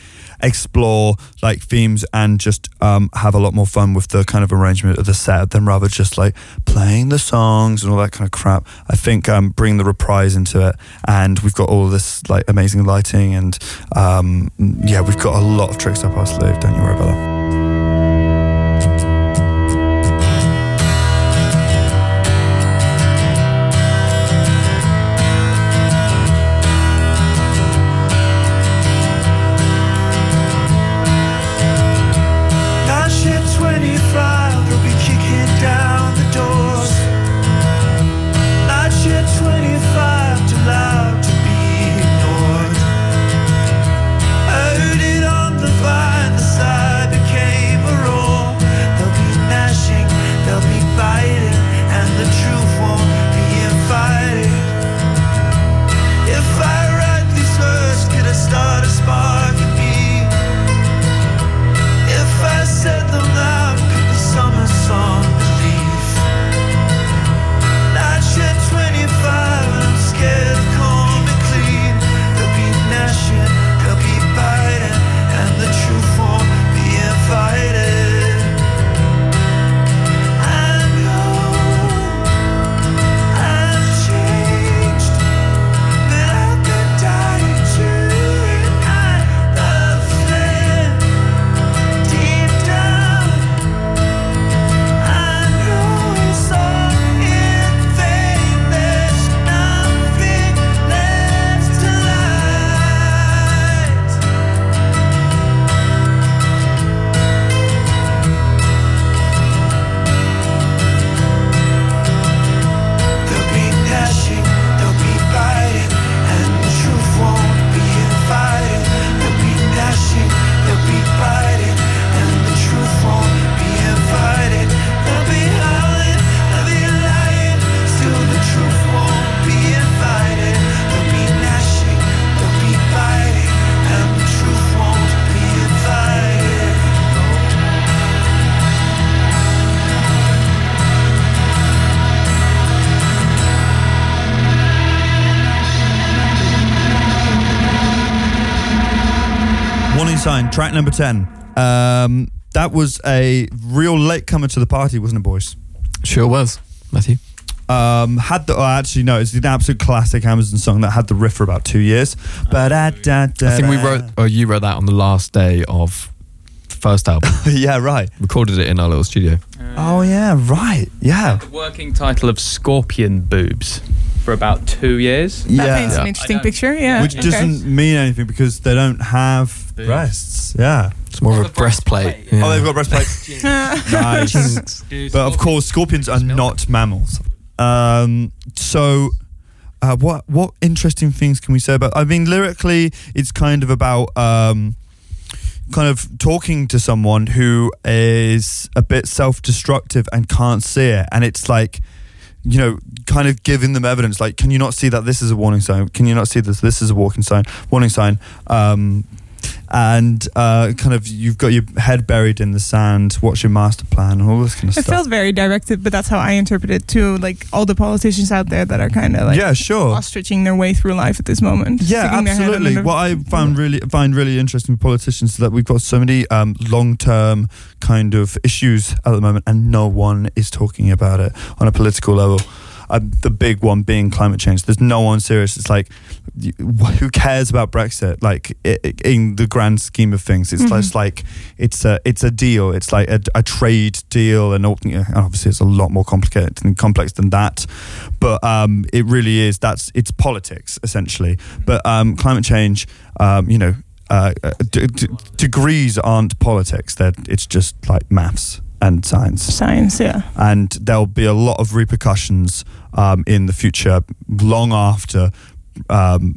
explore like themes and just um, have a lot more fun with the kind of arrangement of the set than rather just like playing the songs and all that kind of crap. I think um, bring the reprise into it, and we've got all this like amazing lighting and um, yeah, we've got a lot of tricks up our sleeve. Don't you worry about that. Track number 10. Um, that was a real late comer to the party, wasn't it, boys? Sure was, Matthew. Um, had the, oh, actually, no, it's the absolute classic Amazon song that had the riff for about two years. But I think we wrote, or you wrote that on the last day of first album. yeah, right. Recorded it in our little studio. Oh, yeah, right. Yeah. The working title of Scorpion Boobs for about two years. that yeah. paints an interesting picture. Yeah, Which okay. doesn't mean anything because they don't have Boobs. breasts. Yeah. It's more of a breastplate. breastplate. Oh, they've got breastplates. nice. But of course, scorpions are not mammals. Um, so, uh, what what interesting things can we say about? I mean, lyrically, it's kind of about um, kind of talking to someone who is a bit self-destructive and can't see it, and it's like. You know, kind of giving them evidence. Like, can you not see that this is a warning sign? Can you not see this? This is a walking sign, warning sign. Um, and uh, kind of, you've got your head buried in the sand. What's your master plan and all this kind of It stuff. felt very directed, but that's how I interpret it too. Like all the politicians out there that are kind of like yeah, sure. ostriching their way through life at this moment. Yeah, sticking their head absolutely. What I found really find really interesting with politicians is that we've got so many um, long term kind of issues at the moment, and no one is talking about it on a political level. Um, the big one being climate change. There's no one serious. It's like, who cares about Brexit? Like in the grand scheme of things, it's Mhm. just like it's a it's a deal. It's like a, a trade deal, and all- you know, obviously it's a lot more complicated and complex than that. But um, it really is. That's it's politics essentially. But um, climate change, um, you know, uh, uh, d- d- degrees aren't politics. They're, it's just like maths. And signs. Science, yeah. and there'll be a lot of repercussions um, in the future, long after um,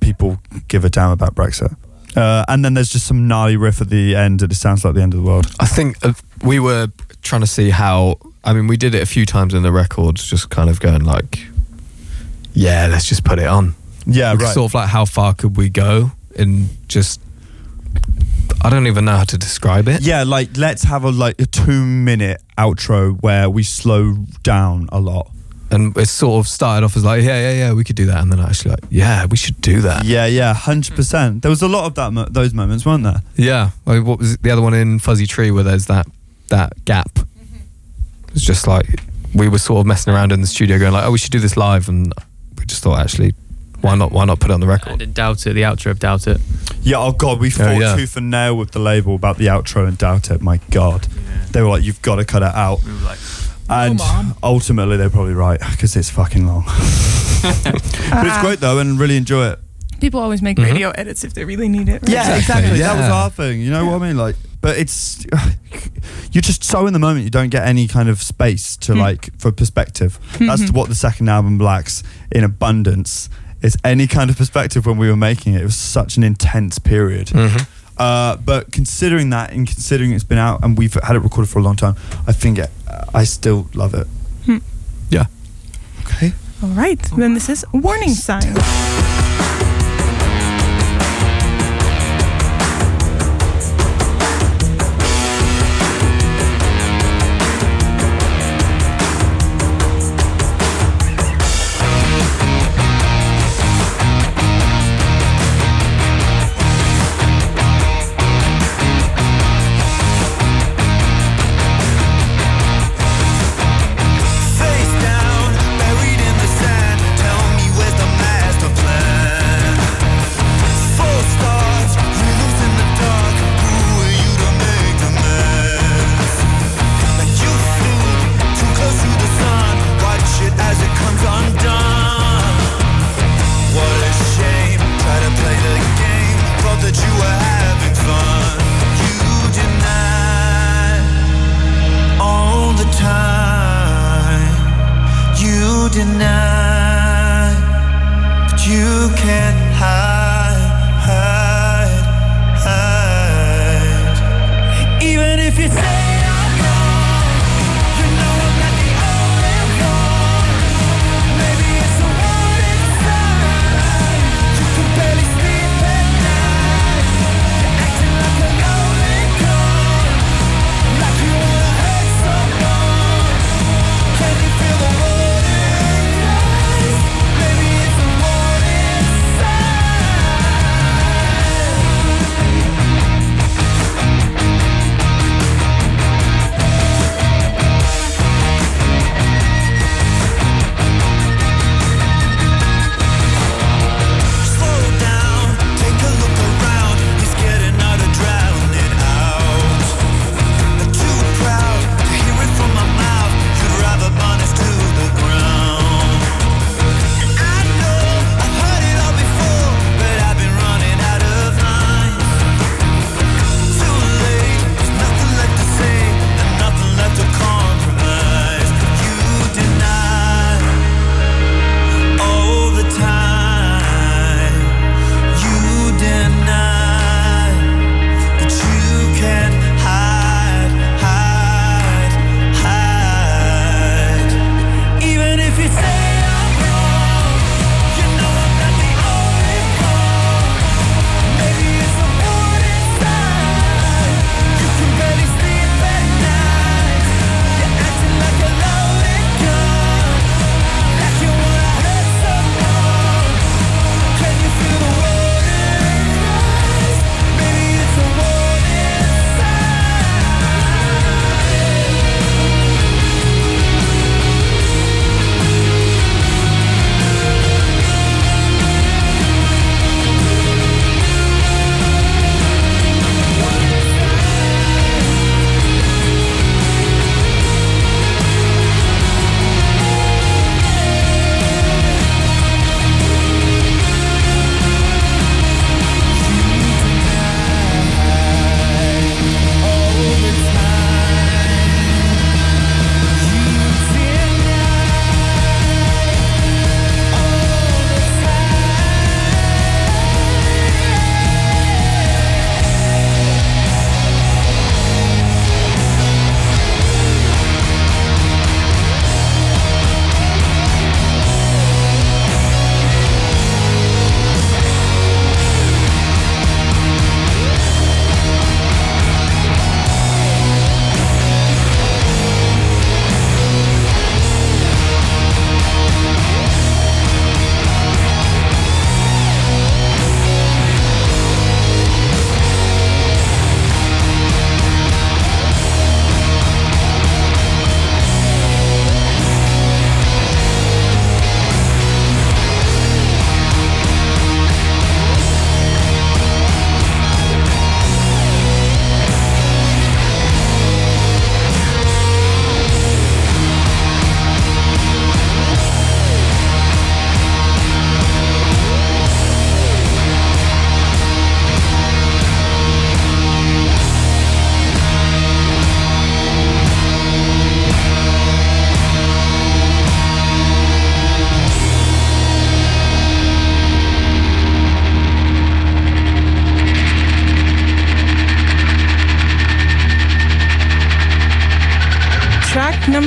people give a damn about Brexit. Uh, and then there's just some gnarly riff at the end, and it sounds like the end of the world. I think uh, we were trying to see how. I mean, we did it a few times in the records, just kind of going like, "Yeah, let's just put it on." Yeah, right. Sort of like, how far could we go? And just, I don't even know how to describe it. yeah, like let's have a like a two minute outro where we slow down a lot. And it sort of started off as like, "Yeah, yeah, yeah, we could do that," and then actually like, "Yeah, we should do that." Yeah, yeah, hundred percent. There was a lot of that mo- those moments, weren't there? Yeah. Like, what was it? the other one in Fuzzy Tree where there's that that gap? It's just like we were sort of messing around in the studio, going like, "Oh, we should do this live," and we just thought, actually, why not? Why not put it on the record? And in Doubt It, the outro of Doubt It. Yeah. Oh God, we oh, fought yeah. tooth and nail with the label about the outro and doubt it. My God, they were like, "You've got to cut it out." We were like, And ultimately, they're probably right because it's fucking long. but it's great though, and really enjoy it. People always make Mhm. radio edits if they really need it. right? Yeah, exactly. That was our thing. You know what I mean? Like, but it's you're just so in the moment. You don't get any kind of space to hmm. like for perspective. Hmm, That's hmm. what the second album lacks in abundance. Is any kind of perspective when we were making it. It was such an intense period. Mhm. Uh, but considering that, and considering it's been out and we've had it recorded for a long time, I think it, I still love it. Yeah. Okay. All right. Then this is warning sign.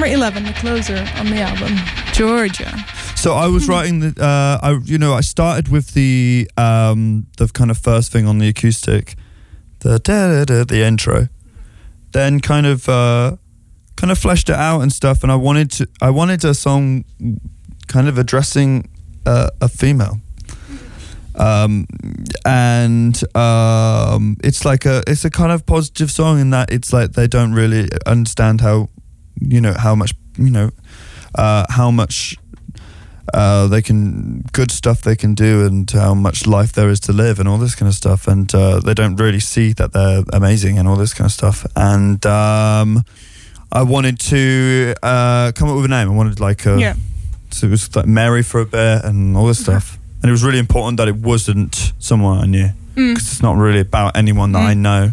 Number 11, the closer on the album, Georgia. So I was writing the, uh, I you know I started with the um, the kind of first thing on the acoustic, the da, da, da, the intro, then kind of uh, kind of fleshed it out and stuff, and I wanted to I wanted a song kind of addressing uh, a female. Um, and um, it's like a it's a kind of positive song in that it's like they don't really understand how you know how much you know uh, how much uh, they can good stuff they can do and how much life there is to live and all this kind of stuff. And uh, they don't really see that they're amazing and all this kind of stuff. And um, I wanted to uh, come up with a name. I wanted like a, Yeah. so it was like Mary for a bit and all this stuff. And it was really important that it wasn't someone I knew. Mm. because it's not really about anyone that I know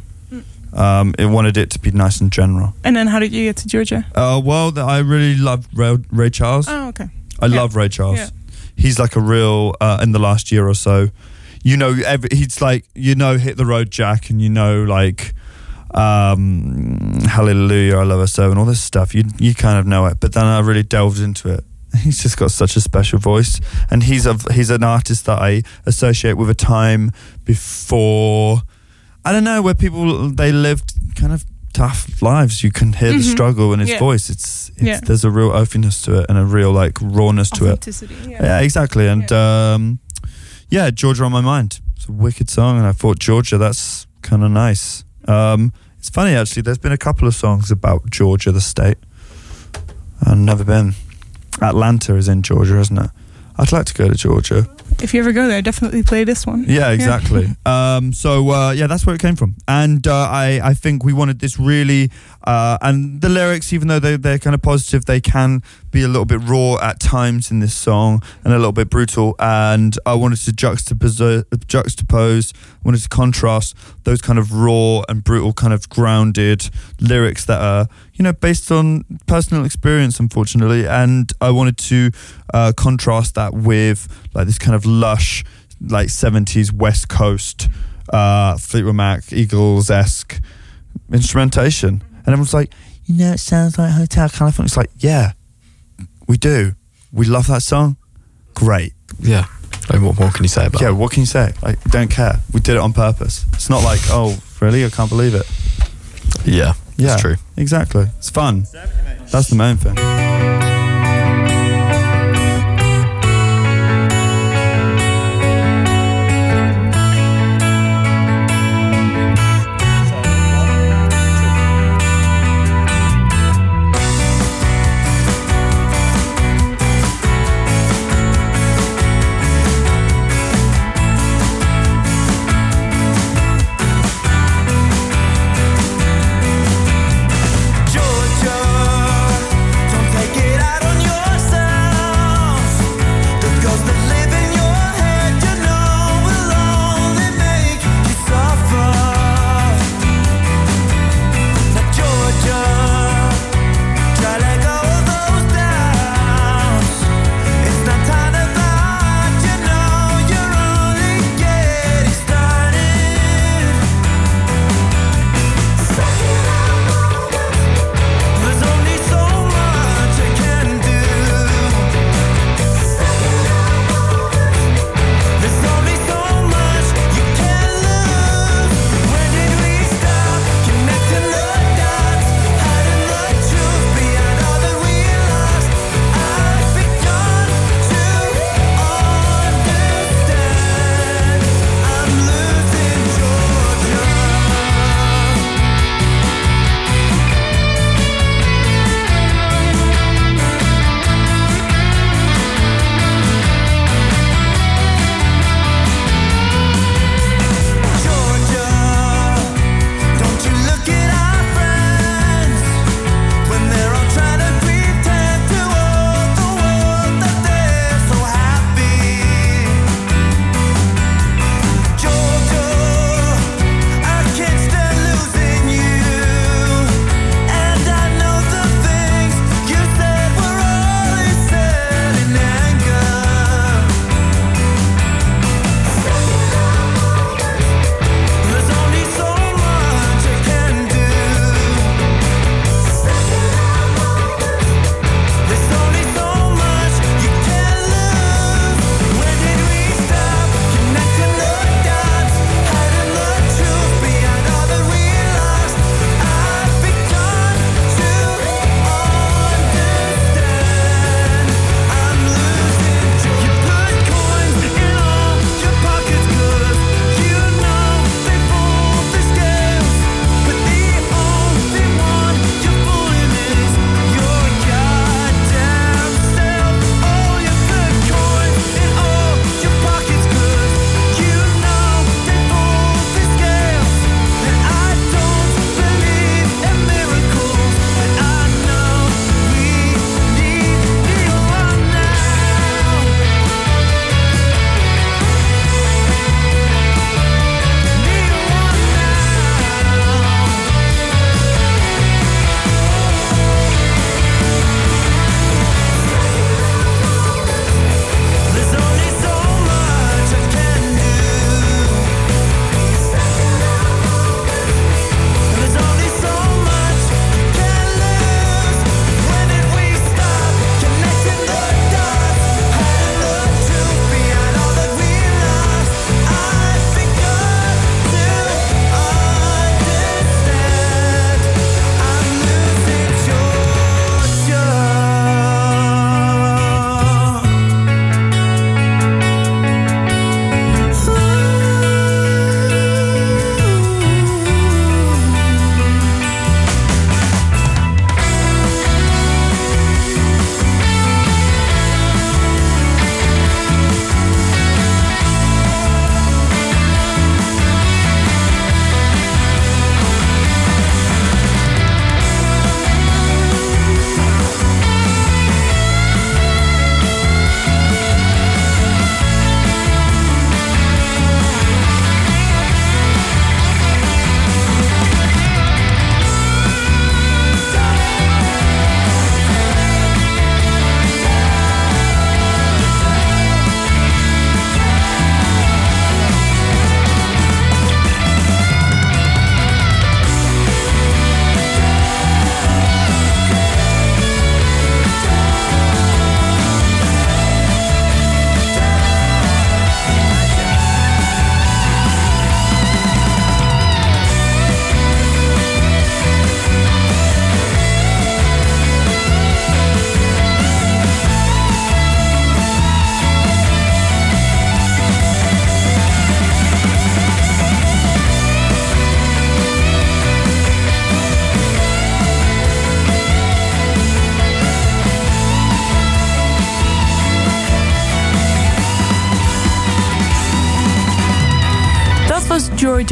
um, it wanted it to be nice and general And then how did you get to Georgia? uh, well th- I really loved Ray, Ray Charles Oh, okay. I Yeah. love Ray Charles. Yeah. He's like a real uh, in the last year or so. You know, every, he's like you know, hit the road, Jack, and you know, like um, Hallelujah, I love her so, and all this stuff. You you kind of know it, but then I really delved into it. He's just got such a special voice, and he's a he's an artist that I associate with a time before. I don't know where people they lived kind of tough lives. You can hear the Mhm. struggle in his Yeah. voice. It's, it's Yeah. there's a real oafiness to it and a real like rawness to it. Yeah, Yeah. exactly. And um, yeah, Georgia on my mind. It's a wicked song, and I thought Georgia, that's kind of nice. Um, it's funny actually. There's been a couple of songs about Georgia, the state. I've never been. Atlanta is in Georgia, isn't it? I'd like to go to Georgia. If you ever go there, definitely play this one. Yeah, exactly. um, so uh, yeah, that's where it came from, and uh, I I think we wanted this really, uh, and the lyrics, even though they they're kind of positive, they can be a little bit raw at times in this song and a little bit brutal. And I wanted to juxtapose, juxtapose, wanted to contrast those kind of raw and brutal, kind of grounded lyrics that are you know based on personal experience, unfortunately. And I wanted to uh, contrast that with like this kind of lush, like seventies West Coast, uh, Fleetwood Mac, Eagles esque instrumentation. And everyone's like, you know, it sounds like Hotel California. It's like, yeah, we do. We love that song. Great. Yeah. Like, what more can you say about Yeah, it? what can you say? Like, don't care. We did it on purpose. It's not like, oh, really? I can't believe it. Yeah, Yeah, that's true. Exactly. It's fun. That's the main thing.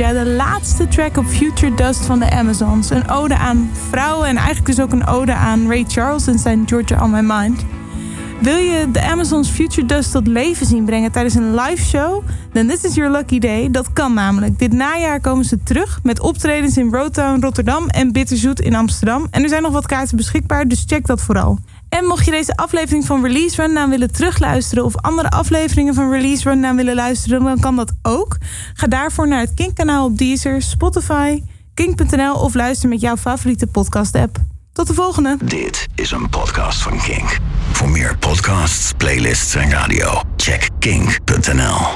Georgia, de laatste track op Future Dust van de Amazons. Een ode aan vrouwen en eigenlijk dus ook een ode aan Ray Charles en zijn Georgia on My Mind. Wil je de Amazons Future Dust tot leven zien brengen tijdens een live show? Dan this is your lucky day. Dat kan namelijk. Dit najaar komen ze terug met optredens in Roadtown Rotterdam en Bitterzoet in Amsterdam. En er zijn nog wat kaarten beschikbaar, dus check dat vooral. En mocht je deze aflevering van Release Rundown willen terugluisteren... of andere afleveringen van Release Rundown willen luisteren... dan kan dat. Ga daarvoor naar het Kink-kanaal op Deezer, Spotify, kink.nl... of luister met jouw favoriete podcast-app. Tot de volgende. Dit is een podcast van Kink. Voor meer podcasts, playlists en radio, check kink.nl.